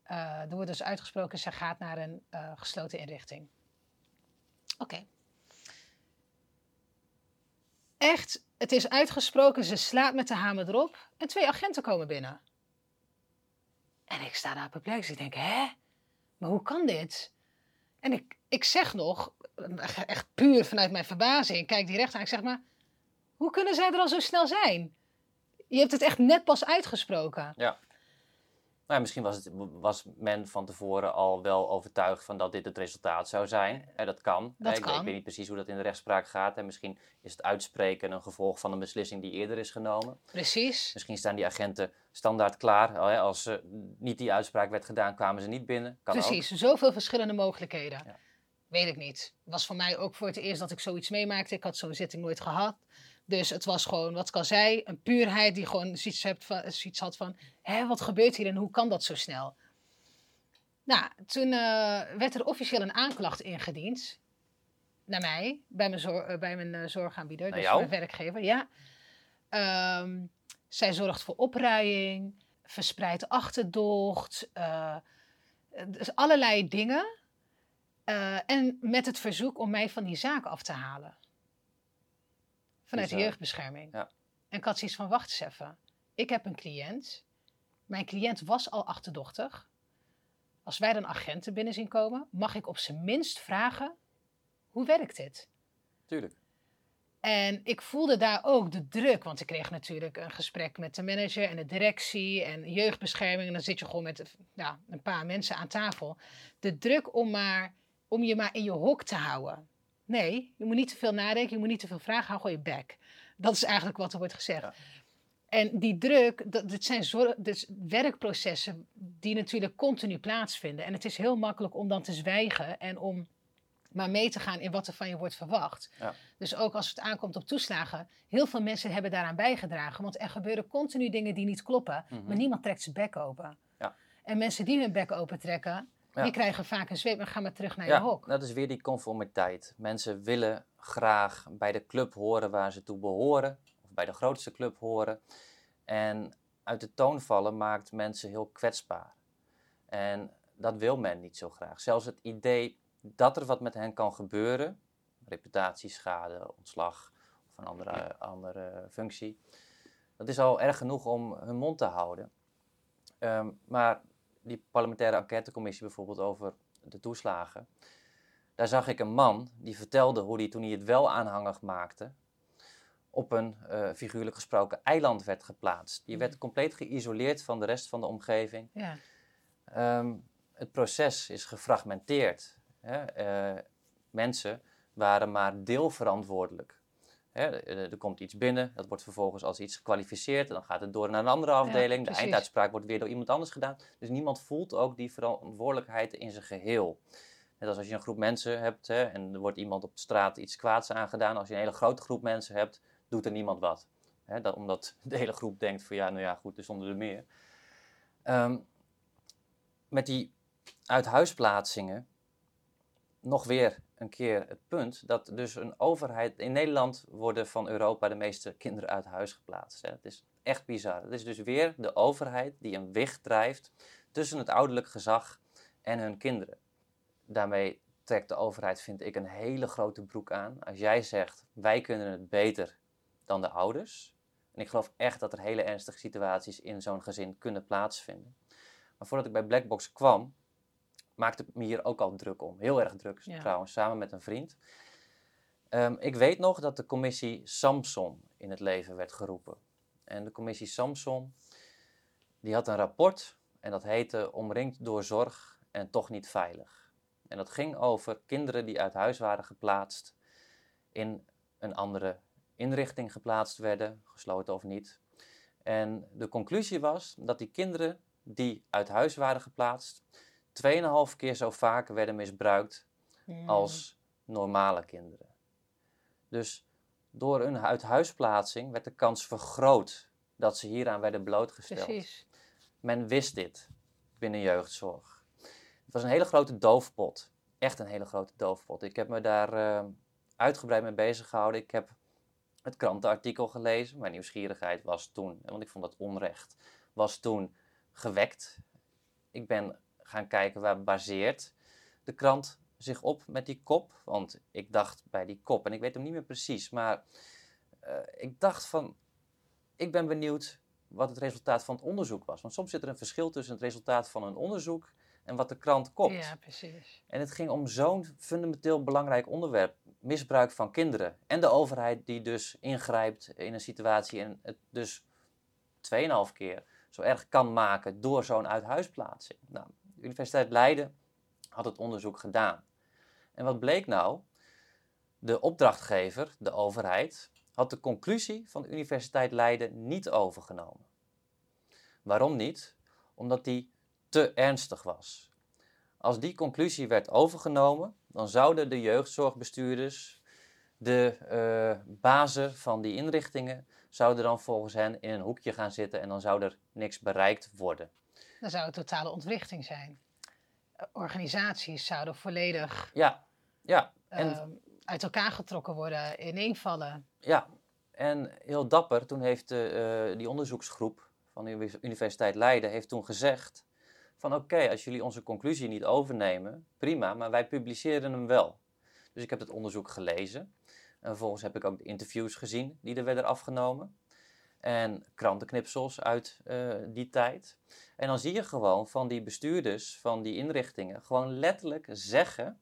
Eh, er wordt dus uitgesproken, zij gaat naar een gesloten inrichting. Oké. Echt, het is uitgesproken, ze slaat met de hamer erop en twee agenten komen binnen. En ik sta daar perplex. Ik denk, hè? Maar hoe kan dit? En ik, ik zeg nog, echt puur vanuit mijn verbazing, kijk die rechter aan. Ik zeg maar, hoe kunnen zij er al zo snel zijn? Je hebt het echt net pas uitgesproken. Ja. Nou, ja, misschien was, het, was men van tevoren al wel overtuigd van dat dit het resultaat zou zijn. Hè, dat kan. Dat Hè, ik, kan. ik weet niet precies hoe dat in de rechtspraak gaat. En misschien is het uitspreken een gevolg van een beslissing die eerder is genomen. Precies. Misschien staan die agenten standaard klaar. Als eh, niet die uitspraak werd gedaan, kwamen ze niet binnen. Kan ook. Precies, zoveel verschillende mogelijkheden. Ja. Weet ik niet. was voor mij ook voor het eerst dat ik zoiets meemaakte. Ik had zo'n zitting nooit gehad. Dus het was gewoon, wat al zei, een puurheid die gewoon zoiets, hebt van, zoiets had van... Hé, wat gebeurt hier en hoe kan dat zo snel? Nou, toen eh, werd er officieel een aanklacht ingediend. naar mij, bij mijn, zor- bij mijn eh, zorgaanbieder, Naar dus jou? mijn werkgever. Ja. Ehm, zij zorgt voor opruiing, verspreid achterdocht, eh, dus allerlei dingen. En met het verzoek om mij van die zaak af te halen. Vanuit de Bizar. jeugdbescherming. Ja. En ik had zoiets van, wacht eens even. Ik heb een cliënt. Mijn cliënt was al achterdochtig. Als wij dan agenten binnen zien komen, mag ik op zijn minst vragen, hoe werkt dit? Tuurlijk. En ik voelde daar ook de druk, want ik kreeg natuurlijk een gesprek met de manager en de directie en jeugdbescherming. En dan zit je gewoon met ja, een paar mensen aan tafel. De druk om, maar, om je maar in je hok te houden. Nee, je moet niet te veel nadenken, je moet niet te veel vragen, hou gewoon je bek. Dat is eigenlijk wat er wordt gezegd. Ja. En die druk, dat, dit zijn zor- dus werkprocessen die natuurlijk continu plaatsvinden. En het is heel makkelijk om dan te zwijgen en om maar mee te gaan in wat er van je wordt verwacht. Ja. Dus ook als het aankomt op toeslagen, heel veel mensen hebben daaraan bijgedragen. Want er gebeuren continu dingen die niet kloppen, Mhm. maar niemand trekt zijn bek open. Ja. En mensen die hun bek open trekken, Ja. die krijgen vaak een zweep en gaan maar terug naar Ja, je hok. dat is weer die conformiteit. Mensen willen graag bij de club horen waar ze toe behoren, of bij de grootste club horen. En uit de toon vallen maakt mensen heel kwetsbaar. En dat wil men niet zo graag. Zelfs het idee dat er wat met hen kan gebeuren, reputatieschade, ontslag of een andere, andere functie, dat is al erg genoeg om hun mond te houden. Ehm, maar die parlementaire enquêtecommissie bijvoorbeeld over de toeslagen. Daar zag ik een man die vertelde hoe hij toen hij het wel aanhangig maakte, op een eh, figuurlijk gesproken eiland werd geplaatst. Je werd compleet geïsoleerd van de rest van de omgeving. Ja. Ehm, het proces is gefragmenteerd. Hè? Eh, mensen waren maar deelverantwoordelijk. Hè? Er, komt iets binnen, dat wordt vervolgens als iets gekwalificeerd. en Dan gaat het door naar een andere afdeling. de einduitspraak wordt weer door iemand anders gedaan. Dus niemand voelt ook die verantwoordelijkheid in zijn geheel. Net als als je een groep mensen hebt hè, en er wordt iemand op de straat iets kwaads aangedaan. Als je een hele grote groep mensen hebt, doet er niemand wat. Dat, omdat *laughs* de hele groep denkt van ja, nou ja, goed, er stonden er meer. Ehm, met die uithuisplaatsingen nog weer een keer het punt dat dus een overheid... In Nederland worden van Europa de meeste kinderen uit huis geplaatst. Hè. Het is echt bizar. Het is dus weer de overheid die een wicht drijft tussen het ouderlijk gezag en hun kinderen. Daarmee trekt de overheid, vind ik, een hele grote broek aan. Als jij zegt, wij kunnen het beter dan de ouders. En ik geloof echt dat er hele ernstige situaties in zo'n gezin kunnen plaatsvinden. Maar voordat ik bij Blackbox kwam, maakte me hier ook al druk om. Heel erg druk Ja. trouwens, samen met een vriend. Ehm, ik weet nog dat de commissie Samson in het leven werd geroepen. En de commissie Samson, die had een rapport en dat heette Omringd door zorg en toch niet veilig. En dat ging over kinderen die uit huis waren geplaatst, in een andere inrichting geplaatst werden, gesloten of niet. En de conclusie was dat die kinderen die uit huis waren geplaatst, 2,5 keer zo vaak werden misbruikt Mm. als normale kinderen. Dus door een uithuisplaatsing werd de kans vergroot dat ze hieraan werden blootgesteld. Precies. Men wist dit binnen jeugdzorg. Het was een hele grote doofpot. Echt een hele grote doofpot. Ik heb me daar eh, uitgebreid mee bezig gehouden. Ik heb het krantenartikel gelezen. Mijn nieuwsgierigheid was toen, want ik vond dat onrecht, was toen gewekt. Ik ben gaan kijken waar baseert de krant zich op met die kop. Want ik dacht bij die kop, en ik weet hem niet meer precies, maar eh, ik dacht van, ik ben benieuwd wat het resultaat van het onderzoek was. Want soms zit er een verschil tussen het resultaat van een onderzoek en wat de krant kopt. Ja, precies. En het ging om zo'n fundamenteel belangrijk onderwerp: misbruik van kinderen. En de overheid die dus ingrijpt in een situatie en het dus 2,5 keer zo erg kan maken door zo'n uithuisplaatsing. Nou, de Universiteit Leiden had het onderzoek gedaan. En wat bleek nou? De opdrachtgever, de overheid, had de conclusie van de Universiteit Leiden niet overgenomen. Waarom niet? Omdat die te ernstig was. Als die conclusie werd overgenomen, dan zouden de jeugdzorgbestuurders, de eh bazen van die inrichtingen, zouden dan volgens hen in een hoekje gaan zitten en dan zou er niks bereikt worden. Dan zou het totale ontwrichting zijn. Eh, Organisaties zouden volledig Ja, ja. En ehm, uit elkaar getrokken worden, ineenvallen. Ja, en heel dapper, toen heeft uh, die onderzoeksgroep van de Universiteit Leiden heeft toen gezegd van oké, als jullie onze conclusie niet overnemen, prima, maar wij publiceren hem wel. Dus ik heb het onderzoek gelezen. En vervolgens heb ik ook de interviews gezien die er werden afgenomen. En krantenknipsels uit uh, die tijd. En dan zie je gewoon van die bestuurders van die inrichtingen gewoon letterlijk zeggen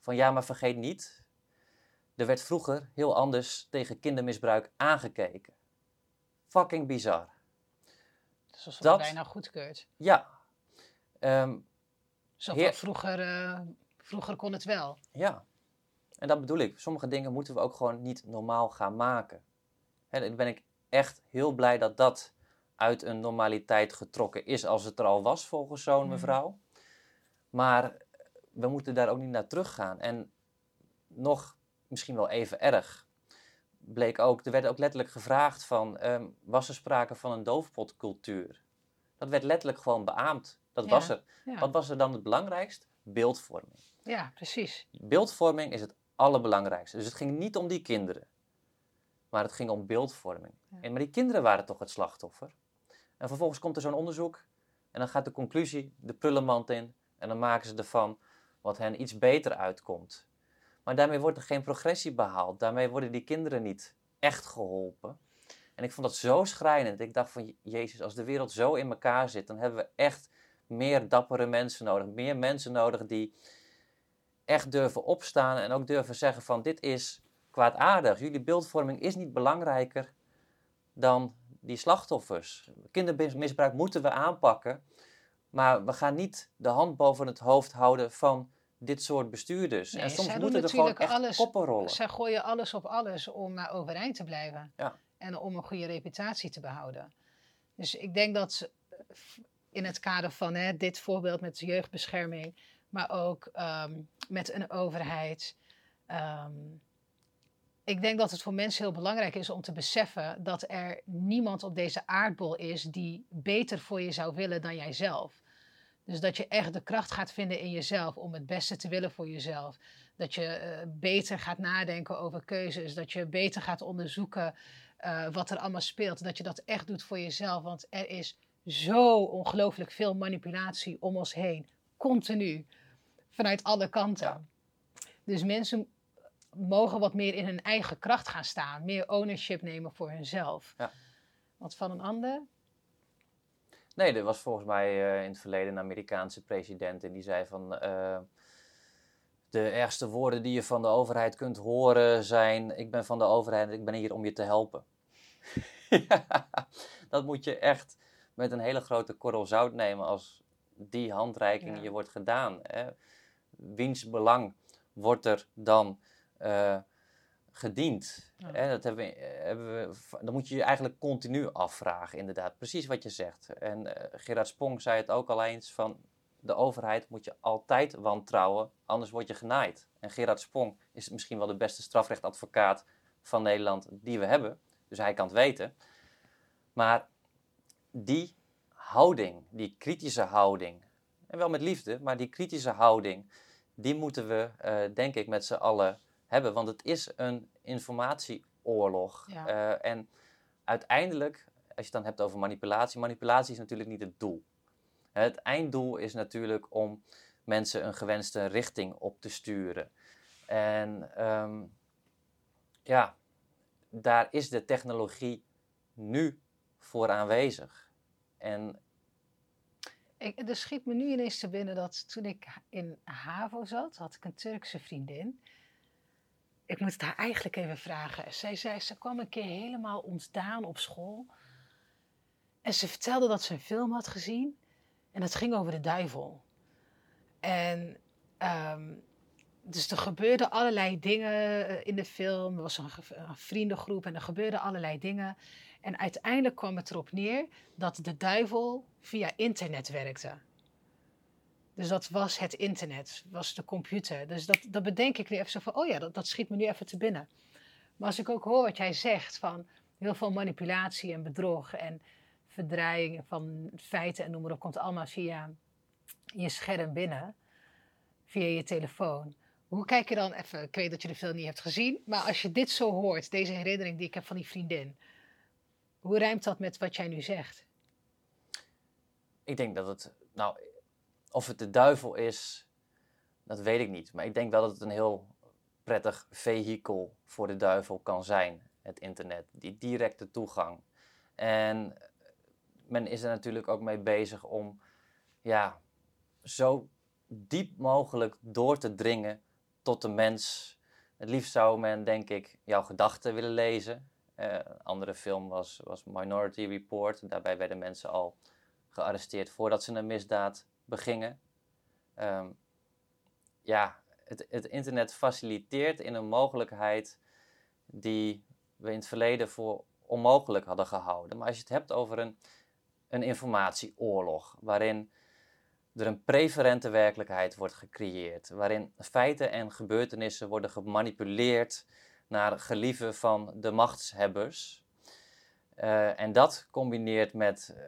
van ja, maar vergeet niet, er werd vroeger heel anders tegen kindermisbruik aangekeken. Fucking bizar. Dus alsof dat bijna goedkeurt. Ja. Um, Zo heer... vroeger, uh, vroeger kon het wel. Ja. En dat bedoel ik. Sommige dingen moeten we ook gewoon niet normaal gaan maken. En dan ben ik echt heel blij dat dat uit een normaliteit getrokken is als het er al was volgens zo'n mhm. mevrouw. Maar we moeten daar ook niet naar teruggaan. En nog misschien wel even erg bleek ook, er werd ook letterlijk gevraagd van, um, was er sprake van een doofpotcultuur? Dat werd letterlijk gewoon beaamd. Dat was er. Wat was er dan het belangrijkst? Beeldvorming. Ja, precies. Beeldvorming is het allerbelangrijkste. Dus het ging niet om die kinderen, maar het ging om beeldvorming. En, maar die kinderen waren toch het slachtoffer. En vervolgens komt er zo'n onderzoek en dan gaat de conclusie de prullenmand in en dan maken ze ervan wat hen iets beter uitkomt. Maar daarmee wordt er geen progressie behaald. Daarmee worden die kinderen niet echt geholpen. En ik vond dat zo schrijnend. Ik dacht van, Jezus, als de wereld zo in elkaar zit, dan hebben we echt meer dappere mensen nodig. Meer mensen nodig die echt durven opstaan en ook durven zeggen van, dit is kwaadaardig. Jullie beeldvorming is niet belangrijker dan die slachtoffers. Kindermisbruik moeten we aanpakken. Maar we gaan niet de hand boven het hoofd houden van dit soort bestuurders. en soms moeten er gewoon echt alles, koppen rollen. Zij gooien alles op alles om maar overeind te blijven. Ja. En om een goede reputatie te behouden. Dus ik denk dat in het kader van hè, dit voorbeeld met jeugdbescherming, maar ook ehm, met een overheid. Ehm, ik denk dat het voor mensen heel belangrijk is om te beseffen dat er niemand op deze aardbol is die beter voor je zou willen dan jijzelf. Dus dat je echt de kracht gaat vinden in jezelf om het beste te willen voor jezelf. Dat je uh, beter gaat nadenken over keuzes. Dat je beter gaat onderzoeken uh, wat er allemaal speelt. Dat je dat echt doet voor jezelf. Want er is zo ongelooflijk veel manipulatie om ons heen. Continu. Vanuit alle kanten. Dus mensen mogen wat meer in hun eigen kracht gaan staan. Meer ownership nemen voor hunzelf. Ja. Want van een ander, Nee, er was volgens mij uh, in het verleden een Amerikaanse president en die zei van uh, de ergste woorden die je van de overheid kunt horen zijn ik ben van de overheid en ik ben hier om je te helpen. ja, *laughs* dat moet je echt met een hele grote korrel zout nemen als die handreiking ja. je wordt gedaan. Hè. Wiens belang wordt er dan gediend? Ja. dat hebben we, eh, hebben we, dan moet je je eigenlijk continu afvragen, inderdaad. Precies wat je zegt. En uh, Gerard Spong zei het ook al eens van de overheid moet je altijd wantrouwen, anders word je genaaid. En Gerard Spong is misschien wel de beste strafrechtadvocaat van Nederland die we hebben. Dus hij kan het weten. Maar die houding, die kritische houding, en wel met liefde, maar die kritische houding, die moeten we, uh, denk ik, met z'n allen hebben. Want het is een informatieoorlog. Uh, en uiteindelijk, als je het dan hebt over manipulatie, manipulatie is natuurlijk niet het doel. Het einddoel is natuurlijk om mensen een gewenste richting op te sturen. En um, ja, daar is de technologie nu voor aanwezig. En ik, er schiet me nu ineens te binnen dat toen ik in HAVO zat, had ik een Turkse vriendin ik moet het haar eigenlijk even vragen. Zij zei, ze kwam een keer helemaal ontdaan op school. En ze vertelde dat ze een film had gezien. En dat ging over de duivel. En um, dus er gebeurden allerlei dingen eh, in de film. Er was een, een vriendengroep en er gebeurden allerlei dingen. En uiteindelijk kwam het erop neer dat de duivel via internet werkte. Dus dat was het internet, was de computer. Dus dat, dat bedenk ik nu even zo van, oh ja, dat, dat schiet me nu even te binnen. Maar als ik ook hoor wat jij zegt van heel veel manipulatie en bedrog en verdraaiing van feiten en noem maar op, komt allemaal via je scherm binnen, via je telefoon. Hoe kijk je dan even, ik weet dat je de film niet hebt gezien, maar als je dit zo hoort, deze herinnering die ik heb van die vriendin, hoe rijmt dat met wat jij nu zegt? Ik denk dat het, nou, of het de duivel is, dat weet ik niet. Maar ik denk wel dat het een heel prettig vehikel voor de duivel kan zijn, het internet. Die directe toegang. En men is er natuurlijk ook mee bezig om, ja, zo diep mogelijk door te dringen tot de mens. Het liefst zou men, denk ik, jouw gedachten willen lezen. Uh, een andere film was, was Minority Report. Daarbij werden mensen al gearresteerd voordat ze een misdaad begingen. Um, ja, het, het, internet faciliteert in een mogelijkheid die we in het verleden voor onmogelijk hadden gehouden. Maar als je het hebt over een, een informatieoorlog, waarin er een preferente werkelijkheid wordt gecreëerd, waarin feiten en gebeurtenissen worden gemanipuleerd naar gelieven van de machtshebbers. Uh, en dat combineert met uh,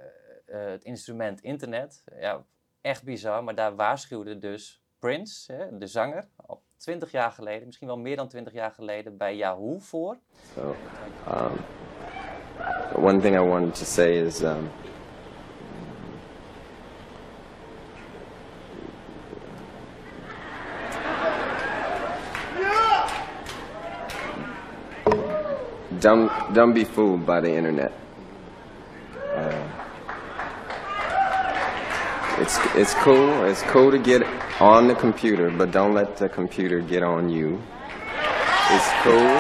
uh, het instrument internet. Ja, echt bizar, maar daar waarschuwde dus Prince, hè, de zanger, al 20 jaar geleden, misschien wel meer dan 20 jaar geleden, bij Yahoo voor. So, um, one thing I wanted to say is. Um, don't don't be fooled by the internet. It's it's cool. It's cool to get on the computer, but don't let the computer get on you. It's cool.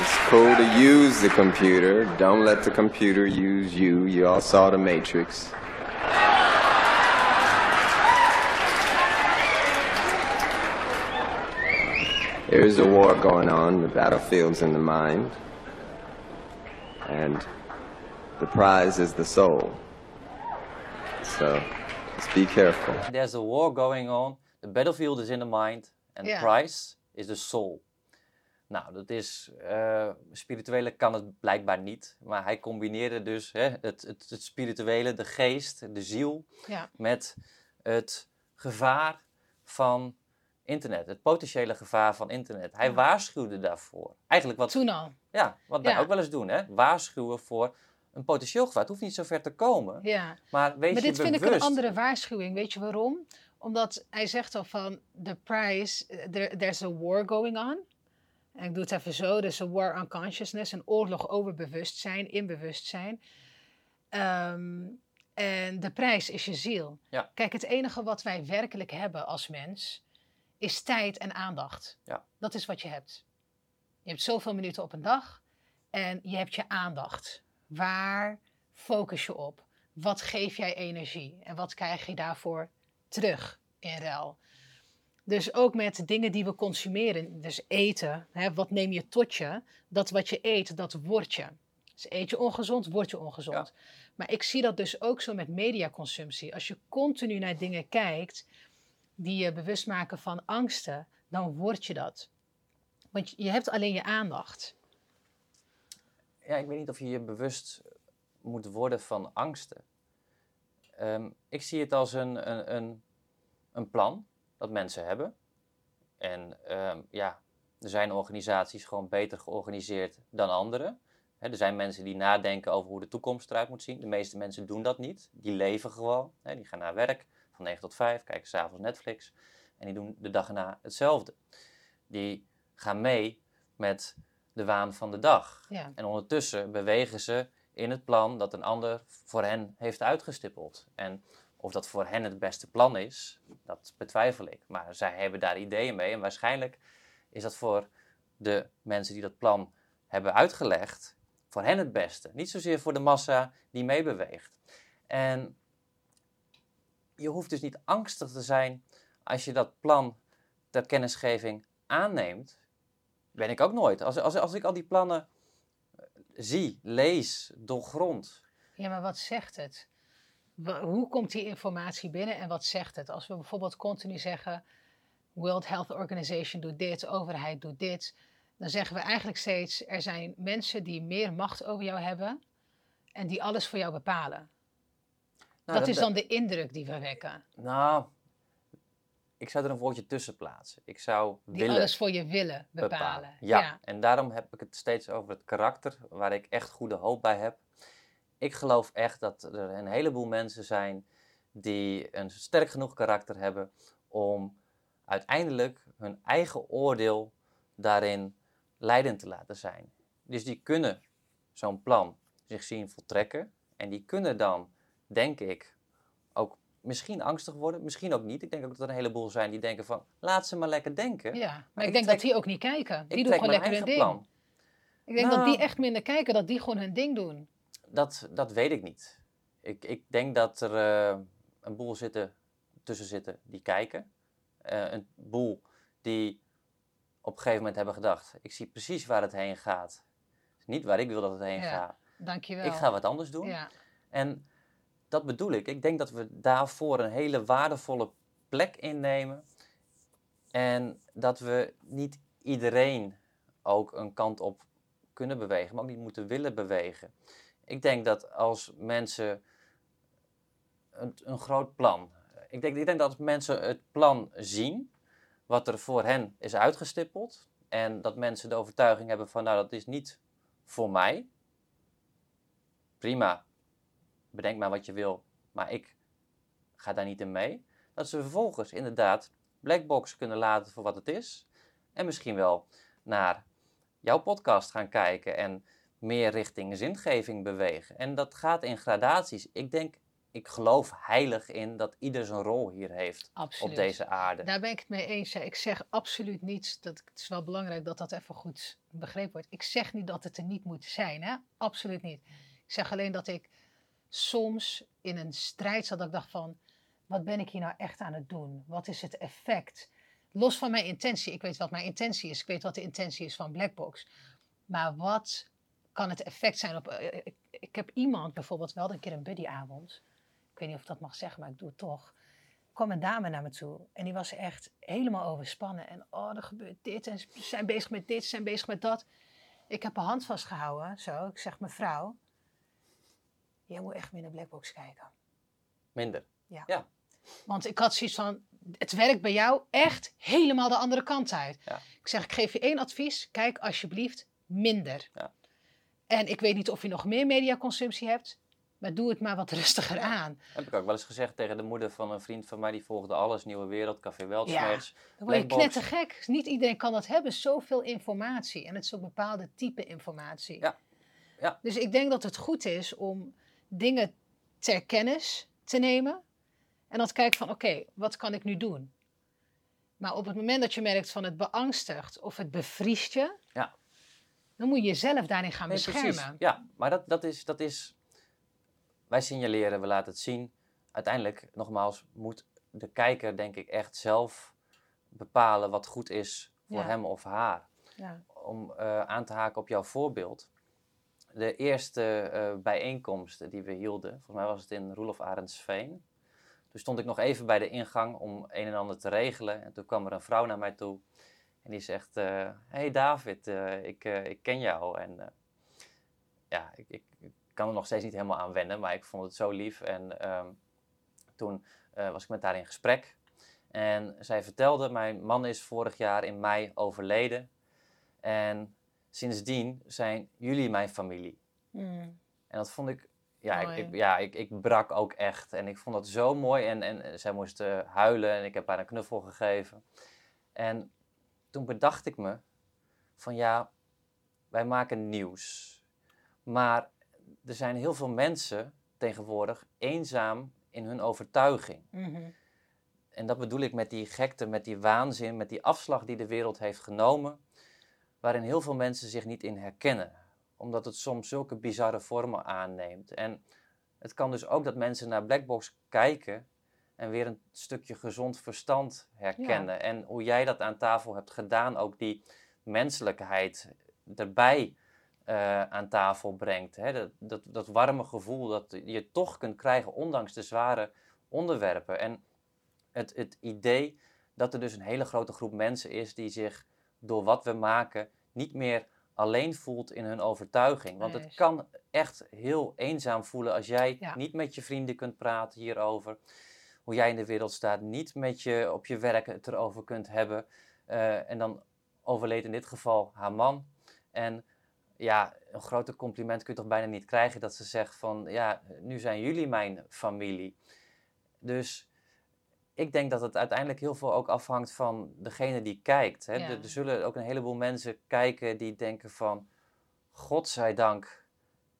It's cool to use the computer. Don't let the computer use you. You all saw the Matrix. There is a war going on. The battlefield's in the mind. And the prize is the soul. So, let's be careful. There's a war going on. The battlefield is in the mind. And the prize is the soul. Nou, dat is... eh spirituele kan het blijkbaar niet. Maar hij combineerde dus hè, het, het, het spirituele, de geest, de ziel... Ja, met het gevaar van internet. Het potentiële gevaar van internet. Hij waarschuwde daarvoor. Eigenlijk wat, toen al. ja, wat wij Ja. ook wel eens doen. Hè? Waarschuwen voor een potentieel gevaar. Het hoeft niet zo ver te komen. Ja. Maar wees Maar je dit vind ik een andere waarschuwing. Weet je waarom? Omdat hij zegt al van, the price, eh, there, there's a war going on. En ik doe het even zo, dus a war on consciousness, een oorlog over bewustzijn, in bewustzijn. Ehm, en de prijs is je ziel. Ja. Kijk, het enige wat wij werkelijk hebben als mens, is tijd en aandacht. Ja. Dat is wat je hebt. Je hebt zoveel minuten op een dag en je hebt je aandacht. Waar focus je op? Wat geef jij energie? En wat krijg je daarvoor terug in ruil? Dus ook met dingen die we consumeren, dus eten, hè, wat neem je tot je? Dat wat je eet, dat wordt je. Dus eet je ongezond, word je ongezond. Maar ik zie dat dus ook zo met mediaconsumptie. Als je continu naar dingen kijkt die je bewust maken van angsten, dan word je dat. Want je hebt alleen je aandacht. Ja, ik weet niet of je je bewust moet worden van angsten. Ehm, ik zie het als een, een, een, plan dat mensen hebben. En ehm, ja, er zijn organisaties gewoon beter georganiseerd dan anderen. Er zijn mensen die nadenken over hoe de toekomst eruit moet zien. De meeste mensen doen dat niet. Die leven gewoon. Die gaan naar werk van 9 tot 5, kijken s'avonds Netflix. En die doen de dag erna hetzelfde. Die gaan mee met de waan van de dag. Ja. En ondertussen bewegen ze in het plan dat een ander voor hen heeft uitgestippeld. En of dat voor hen het beste plan is, dat betwijfel ik. Maar zij hebben daar ideeën mee. En waarschijnlijk is dat voor de mensen die dat plan hebben uitgelegd, voor hen het beste. Niet zozeer voor de massa die meebeweegt. En je hoeft dus niet angstig te zijn als je dat plan ter kennisgeving aanneemt. Ben ik ook nooit. Als, als, als ik al die plannen eh, zie, lees, doorgrond. Ja, maar wat zegt het? Hoe komt die informatie binnen en wat zegt het? Als we bijvoorbeeld continu zeggen: World Health Organization doet dit, overheid doet dit, dan zeggen we eigenlijk steeds: er zijn mensen die meer macht over jou hebben en die alles voor jou bepalen. Nou, dat is dan de indruk die we wekken. Nou, ik zou er een woordje tussen plaatsen. Ik zou Die willen alles voor je willen bepalen. Ja. en daarom heb ik het steeds over het karakter, waar ik echt goede hoop bij heb. Ik geloof echt dat er een heleboel mensen zijn die een sterk genoeg karakter hebben om uiteindelijk hun eigen oordeel daarin leidend te laten zijn. Dus die kunnen zo'n plan zich zien voltrekken en die kunnen dan, denk ik, misschien angstig worden, misschien ook niet. Ik denk ook dat er een heleboel zijn die denken van, laat ze maar lekker denken. Ja, maar, Maar ik denk trek- dat die ook niet kijken. Die doen gewoon lekker hun ding. plan. Ik denk dat die Nou. echt minder kijken, dat die gewoon hun ding doen. Dat, dat weet ik niet. Ik, ik denk dat er eh, een boel zitten, tussen zitten die kijken. Eh, een boel die op een gegeven moment hebben gedacht: ik zie precies waar het heen gaat. Niet waar ik wil dat het heen Ja, gaat. Dankjewel. Ik ga wat anders doen. Ja, En dat bedoel ik. Ik denk dat we daarvoor een hele waardevolle plek innemen. En dat we niet iedereen ook een kant op kunnen bewegen, maar ook niet moeten willen bewegen. Ik denk dat als mensen een, een groot plan. Ik denk, ik denk dat mensen het plan zien, wat er voor hen is uitgestippeld, en dat mensen de overtuiging hebben van, nou, dat is niet voor mij. Prima, bedenk maar wat je wil, maar ik ga daar niet in mee. Dat ze vervolgens inderdaad Blackbox kunnen laten voor wat het is. En misschien wel naar jouw podcast gaan kijken en meer richting zingeving bewegen. En dat gaat in gradaties. Ik denk, ik geloof heilig in dat ieder zijn rol hier heeft absoluut. op deze aarde. Daar ben ik het mee eens. Ik zeg absoluut niet, dat, het is wel belangrijk dat dat even goed begrepen wordt. Ik zeg niet dat het er niet moet zijn, hè? absoluut niet. Ik zeg alleen dat ik soms in een strijd zat dat ik dacht van, wat ben ik hier nou echt aan het doen? Wat is het effect? Los van mijn intentie, ik weet wat mijn intentie is, ik weet wat de intentie is van Blackbox. Maar wat kan het effect zijn op... eh, Ik, ik heb iemand bijvoorbeeld wel een keer een buddyavond. Ik weet niet of ik dat mag zeggen, maar ik doe het toch kwam een dame naar me toe en die was echt helemaal overspannen. En oh, er gebeurt dit en ze zijn bezig met dit, ze zijn bezig met dat. Ik heb haar hand vastgehouden, zo. Ik zeg, mevrouw, jij moet echt meer naar Blackbox kijken. Minder. Want ik had zoiets van, het werkt bij jou echt helemaal de andere kant uit. Ja. Ik zeg, ik geef je één advies, kijk alsjeblieft minder. Ja. En ik weet niet of je nog meer mediaconsumptie hebt, maar doe het maar wat rustiger aan. Heb ik ook wel eens gezegd tegen de moeder van een vriend van mij, die volgde alles, Nieuwe Wereld, Café Weltschmerz. Dan word je knettergek. Niet iedereen kan dat hebben, zoveel informatie. En het is ook bepaalde type informatie. Ja. Ja. Dus ik denk dat het goed is om dingen ter kennis te nemen. En dan te kijken van, oké, wat kan ik nu doen? Maar op het moment dat je merkt van het beangstigt of het bevriest je... Ja. dan moet je jezelf daarin gaan Nee, beschermen. precies. Ja, maar dat, dat, is, dat is. Wij signaleren, we laten het zien. Uiteindelijk, nogmaals, moet de kijker, denk ik, echt zelf bepalen wat goed is voor Ja. hem of haar. Ja. Om eh, aan te haken op jouw voorbeeld. De eerste eh, bijeenkomst die we hielden, volgens mij was het in Roelof Arendsveen. Toen stond ik nog even bij de ingang om een en ander te regelen. En toen kwam er een vrouw naar mij toe. En die zegt, eh hey David, eh, ik, ik ken jou. En ja, ik, ik, kan er nog steeds niet helemaal aan wennen, maar ik vond het zo lief. En ehm, toen was ik met haar in gesprek. En zij vertelde, mijn man is vorig jaar in mei overleden. En sindsdien zijn jullie mijn familie. Mm. En dat vond ik, ja, ik, Mooi. ik- ja ik, ik brak ook echt. En ik vond dat zo mooi. En, en zij moest eh, huilen en ik heb haar een knuffel gegeven. En toen bedacht ik me van ja, wij maken nieuws. Maar er zijn heel veel mensen tegenwoordig eenzaam in hun overtuiging. Mhm. En dat bedoel ik met die gekte, met die waanzin, met die afslag die de wereld heeft genomen, waarin heel veel mensen zich niet in herkennen, omdat het soms zulke bizarre vormen aanneemt. En het kan dus ook dat mensen naar Blackbox kijken en weer een stukje gezond verstand herkennen. En hoe jij dat aan tafel hebt gedaan, ook die menselijkheid erbij eh, aan tafel brengt. Hè? Dat, dat, dat warme gevoel dat je toch kunt krijgen, ondanks de zware onderwerpen. En het, het idee dat er dus een hele grote groep mensen is die zich door wat we maken niet meer alleen voelt in hun overtuiging. Want het kan echt heel eenzaam voelen als jij Ja. niet met je vrienden kunt praten hierover. hoe jij in de wereld staat, niet met je op je werk het erover kunt hebben. Eh, en dan overleed in dit geval haar man. En ja, een groter compliment kun je toch bijna niet krijgen dat ze zegt van ja, nu zijn jullie mijn familie. Dus ik denk dat het uiteindelijk heel veel ook afhangt van degene die kijkt. Hè. Ja. Er, er zullen ook een heleboel mensen kijken die denken van godzijdank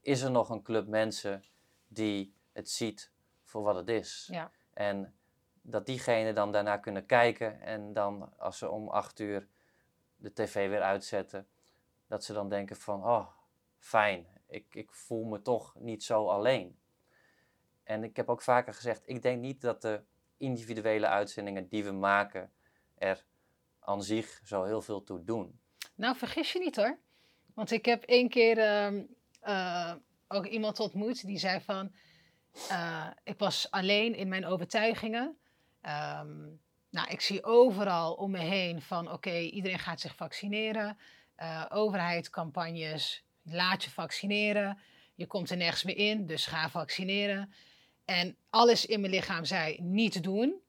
is er nog een club mensen die het ziet voor wat het is. Ja. En dat diegenen dan daarna kunnen kijken en dan als ze om acht uur de tv weer uitzetten, dat ze dan denken van, oh, fijn, ik, ik voel me toch niet zo alleen. En ik heb ook vaker gezegd, ik denk niet dat de individuele uitzendingen die we maken er aan zich zo heel veel toe doen. Nou, vergis je niet hoor. Want ik heb één keer ehm, eh, ook iemand ontmoet die zei van... eh, ik was alleen in mijn overtuigingen. Ehm, nou, ik zie overal om me heen van... oké, iedereen gaat zich vaccineren. Eh overheid, campagnes, laat je vaccineren. Je komt er nergens meer in, dus ga vaccineren. En alles in mijn lichaam zei niet doen.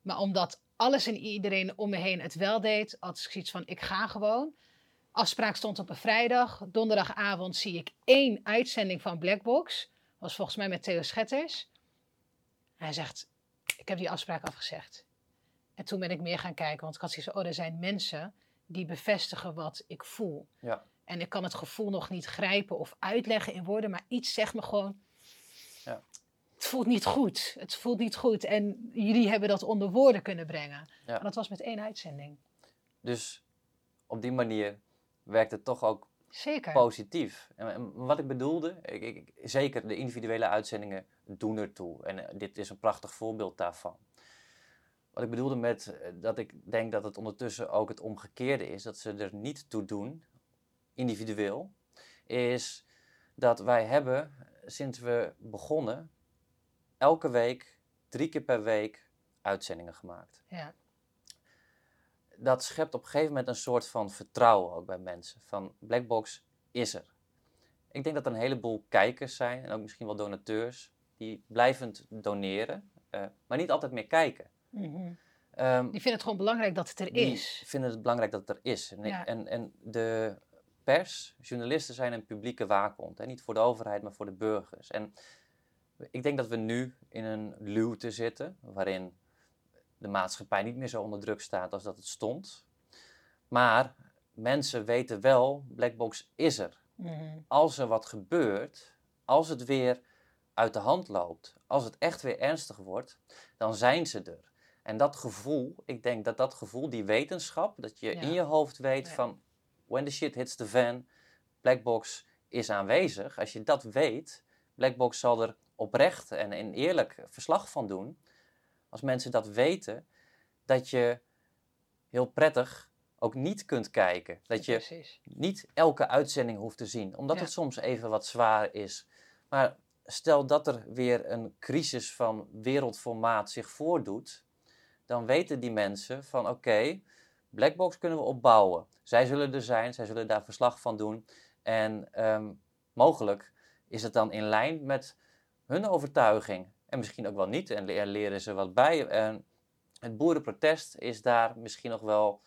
Maar omdat alles en iedereen om me heen het wel deed, had ik zoiets van: ik ga gewoon. Afspraak stond op een vrijdag. Donderdagavond zie ik één uitzending van Blackbox. Was volgens mij met Theo Schetters. Hij zegt: Ik heb die afspraak afgezegd. En toen ben ik meer gaan kijken, want ik had zoiets van: Oh, er zijn mensen die bevestigen wat ik voel. Ja. En ik kan het gevoel nog niet grijpen of uitleggen in woorden, maar iets zegt me gewoon: Ja. Het voelt niet goed. Het voelt niet goed. En jullie hebben dat onder woorden kunnen brengen. Ja. En dat was met één uitzending. Dus op die manier werkt het toch ook Zeker. positief. En, en wat ik bedoelde, ik, ik, ik- zeker de individuele uitzendingen doen ertoe. En eh, dit is een prachtig voorbeeld daarvan. Wat ik bedoelde met eh, dat ik denk dat het ondertussen ook het omgekeerde is, dat ze er niet toe doen, individueel, is dat wij hebben, sinds we begonnen, elke week, drie keer per week, uitzendingen gemaakt Ja. dat schept op een gegeven moment een soort van vertrouwen ook bij mensen. Van Blackbox is er. Ik denk dat er een heleboel kijkers zijn en ook misschien wel donateurs die blijvend doneren, eh, maar niet altijd meer kijken. Mhm. Ehm, Die vinden het gewoon belangrijk dat het er die is. vinden het belangrijk dat het er is. En, Ja. en, en de pers, journalisten zijn een publieke waakhond. Hè? Niet voor de overheid, maar voor de burgers. En ik denk dat we nu in een luwte zitten, waarin de maatschappij niet meer zo onder druk staat als dat het stond. Maar mensen weten wel, Blackbox is er. Mhm. Als er wat gebeurt, als het weer uit de hand loopt, als het echt weer ernstig wordt, dan zijn ze er. En dat gevoel, ik denk dat dat gevoel, die wetenschap, dat je Ja. in je hoofd weet Ja. van when the shit hits the fan, Blackbox is aanwezig. Als je dat weet, Blackbox zal er oprecht en, en eerlijk verslag van doen. Als mensen dat weten, dat je heel prettig ook niet kunt kijken. Dat je Precies. niet elke uitzending hoeft te zien, omdat Ja. het soms even wat zwaar is. Maar stel dat er weer een crisis van wereldformaat zich voordoet, dan weten die mensen van oké, Blackbox kunnen we opbouwen. Zij zullen er zijn, zij zullen daar verslag van doen. En ehm, mogelijk is het dan in lijn met hun overtuiging. En misschien ook wel niet, en le- leren ze wat bij. En het boerenprotest is daar misschien nog wel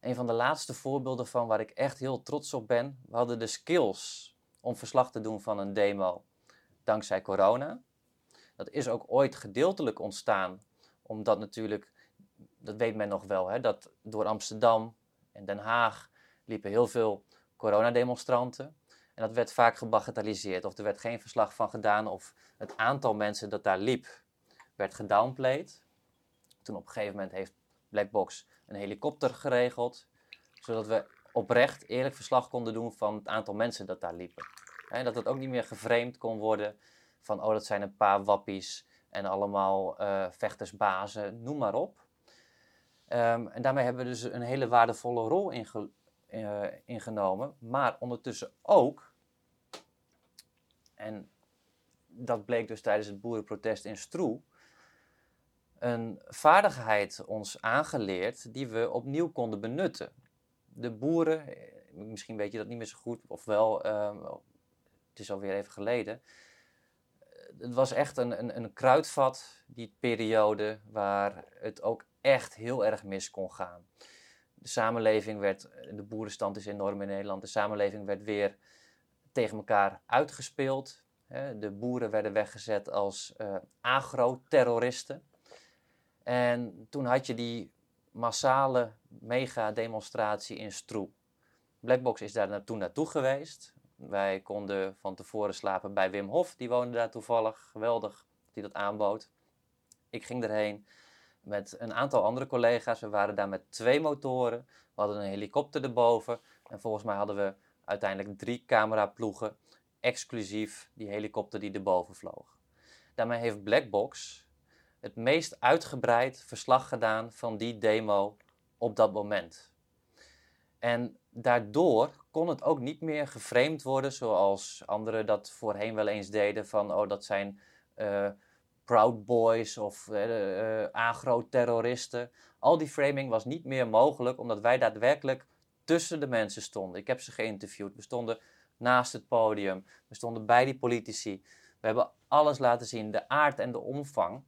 een van de laatste voorbeelden van waar ik echt heel trots op ben. We hadden de skills om verslag te doen van een demo dankzij corona. Dat is ook ooit gedeeltelijk ontstaan, omdat natuurlijk, dat weet men nog wel, hè, dat door Amsterdam en Den Haag liepen heel veel coronademonstranten. En dat werd vaak gebagatelliseerd, of er werd geen verslag van gedaan, of het aantal mensen dat daar liep werd gedownplayed. Toen op een gegeven moment heeft Blackbox een helikopter geregeld, zodat we oprecht eerlijk verslag konden doen van het aantal mensen dat daar liepen. Hè, dat het ook niet meer geframed kon worden van, oh dat zijn een paar wappies en allemaal eh, vechtersbazen, noem maar op. Ehm, en daarmee hebben we dus een hele waardevolle rol inge- eh, ingenomen, maar ondertussen ook, en dat bleek dus tijdens het boerenprotest in Stroe, een vaardigheid ons aangeleerd die we opnieuw konden benutten. De boeren, eh, misschien weet je dat niet meer zo goed, of wel, ehm, het is alweer even geleden. het was echt een, een, een kruidvat, die periode, waar het ook echt heel erg mis kon gaan. De samenleving werd, de boerenstand is enorm in Nederland, de samenleving werd weer tegen elkaar uitgespeeld. De boeren werden weggezet als uh, agro-terroristen. En toen had je die massale mega-demonstratie in Stroe. Blackbox is daar naartoe naartoe geweest. Wij konden van tevoren slapen bij Wim Hof, die woonde daar toevallig. Geweldig die dat aanbood. Ik ging erheen met een aantal andere collega's. We waren daar met twee motoren. We hadden een helikopter erboven. En volgens mij hadden we uiteindelijk drie cameraploegen, exclusief die helikopter die erboven vloog. Daarmee heeft Blackbox het meest uitgebreid verslag gedaan van die demo op dat moment. En daardoor kon het ook niet meer geframed worden zoals anderen dat voorheen wel eens deden van oh dat zijn uh, Proud Boys of uh, agro-terroristen. Al die framing was niet meer mogelijk omdat wij daadwerkelijk tussen de mensen stonden. Ik heb ze geïnterviewd. We stonden naast het podium. We stonden bij die politici. We hebben alles laten zien, de aard en de omvang.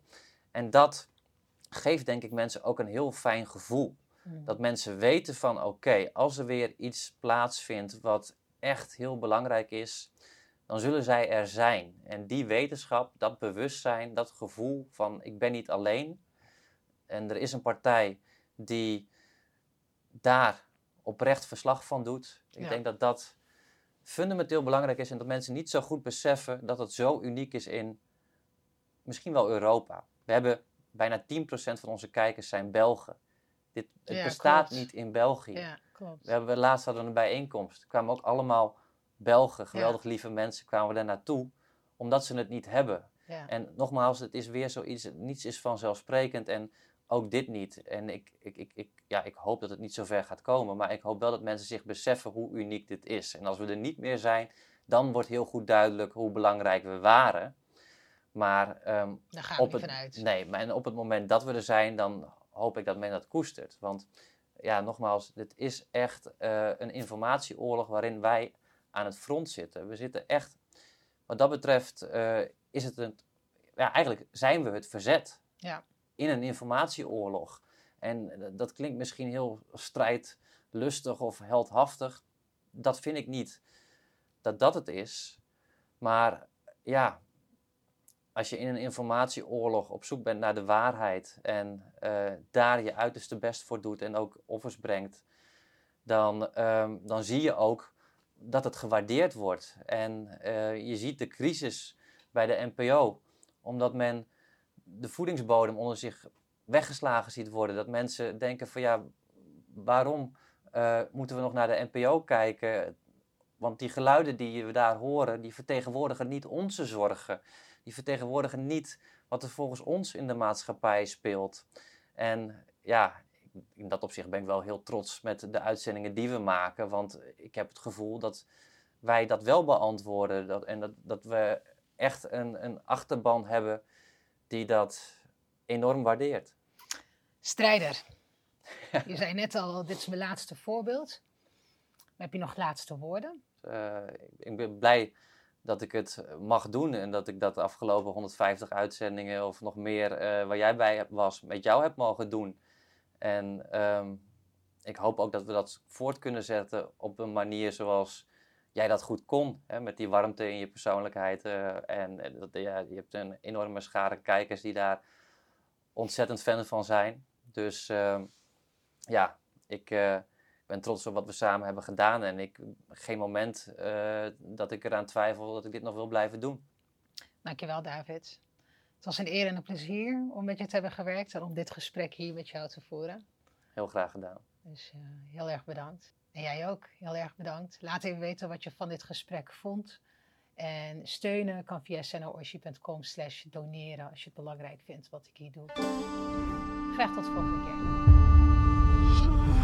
En dat geeft denk ik mensen ook een heel fijn gevoel. Hmm. Dat mensen weten van oké, als er weer iets plaatsvindt wat echt heel belangrijk is, dan zullen zij er zijn. En die wetenschap, dat bewustzijn, dat gevoel van ik ben niet alleen. En er is een partij die daar oprecht verslag van doet. Ik denk dat dat fundamenteel belangrijk is en dat mensen niet zo goed beseffen dat het zo uniek is in misschien wel Europa. We hebben bijna 10% van onze kijkers zijn Belgen. Dit, het bestaat niet in België. Ja, klopt. We hebben laatst hadden een bijeenkomst. Er kwamen ook allemaal Belgen, geweldig lieve mensen, kwamen we daar naartoe, omdat ze het niet hebben. En nogmaals, het is weer zoiets, niets is vanzelfsprekend en ook dit niet. En ik, ik, ik, ik, ja, ik hoop dat het niet zo ver gaat komen, maar ik hoop wel dat mensen zich beseffen hoe uniek dit is. En als we er niet meer zijn, dan wordt heel goed duidelijk hoe belangrijk we waren. Maar um, Daar gaan op we het, vanuit. Nee, maar op het moment dat we er zijn, dan hoop ik dat men dat koestert. Want ja, nogmaals, dit is echt uh, een informatieoorlog waarin wij aan het front zitten. We zitten echt, wat dat betreft, uh, is het een, ja, eigenlijk zijn we het verzet ja. in een informatieoorlog. En dat klinkt misschien heel strijdlustig of heldhaftig. Dat vind ik niet dat dat het is. Maar ja, als je in een informatieoorlog op zoek bent naar de waarheid en uh, daar je uiterste best voor doet en ook offers brengt, dan, um, dan zie je ook dat het gewaardeerd wordt. En uh, je ziet de crisis bij de NPO, omdat men de voedingsbodem onder zich weggeslagen ziet worden. Dat mensen denken van ja, waarom uh, moeten we nog naar de NPO kijken? Want die geluiden die we daar horen, die vertegenwoordigen niet onze zorgen die vertegenwoordigen niet wat er volgens ons in de maatschappij speelt. En ja, in dat opzicht ben ik wel heel trots met de uitzendingen die we maken. Want ik heb het gevoel dat wij dat wel beantwoorden. Dat, en dat, dat we echt een, een achterban hebben die dat enorm waardeert. Strijder. *laughs* Je zei net al, dit is mijn laatste voorbeeld. Heb je nog laatste woorden? Uh, ik ben blij dat ik het mag doen en dat ik dat de afgelopen 150 uitzendingen of nog meer uh, waar jij bij was, met jou heb mogen doen. En um, ik hoop ook dat we dat voort kunnen zetten op een manier zoals jij dat goed kon. Hè, met die warmte in je persoonlijkheid. Uh, en dat, ja, je hebt een enorme schare kijkers die daar ontzettend fan van zijn. Dus uh, ja, ik, uh, ben trots op wat we samen hebben gedaan. En ik geen moment dat ik eraan twijfel dat ik dit nog wil blijven doen. Dankjewel, David. Het was een eer en een plezier om met je te hebben gewerkt en om dit gesprek hier met jou te voeren. Heel graag gedaan. Dus uh, heel erg bedankt. En jij ook, heel erg bedankt. Laat even weten wat je van dit gesprek vond. En steunen kan via sennaorship.com slash doneren als je het belangrijk vindt wat ik hier doe. Graag tot de volgende keer.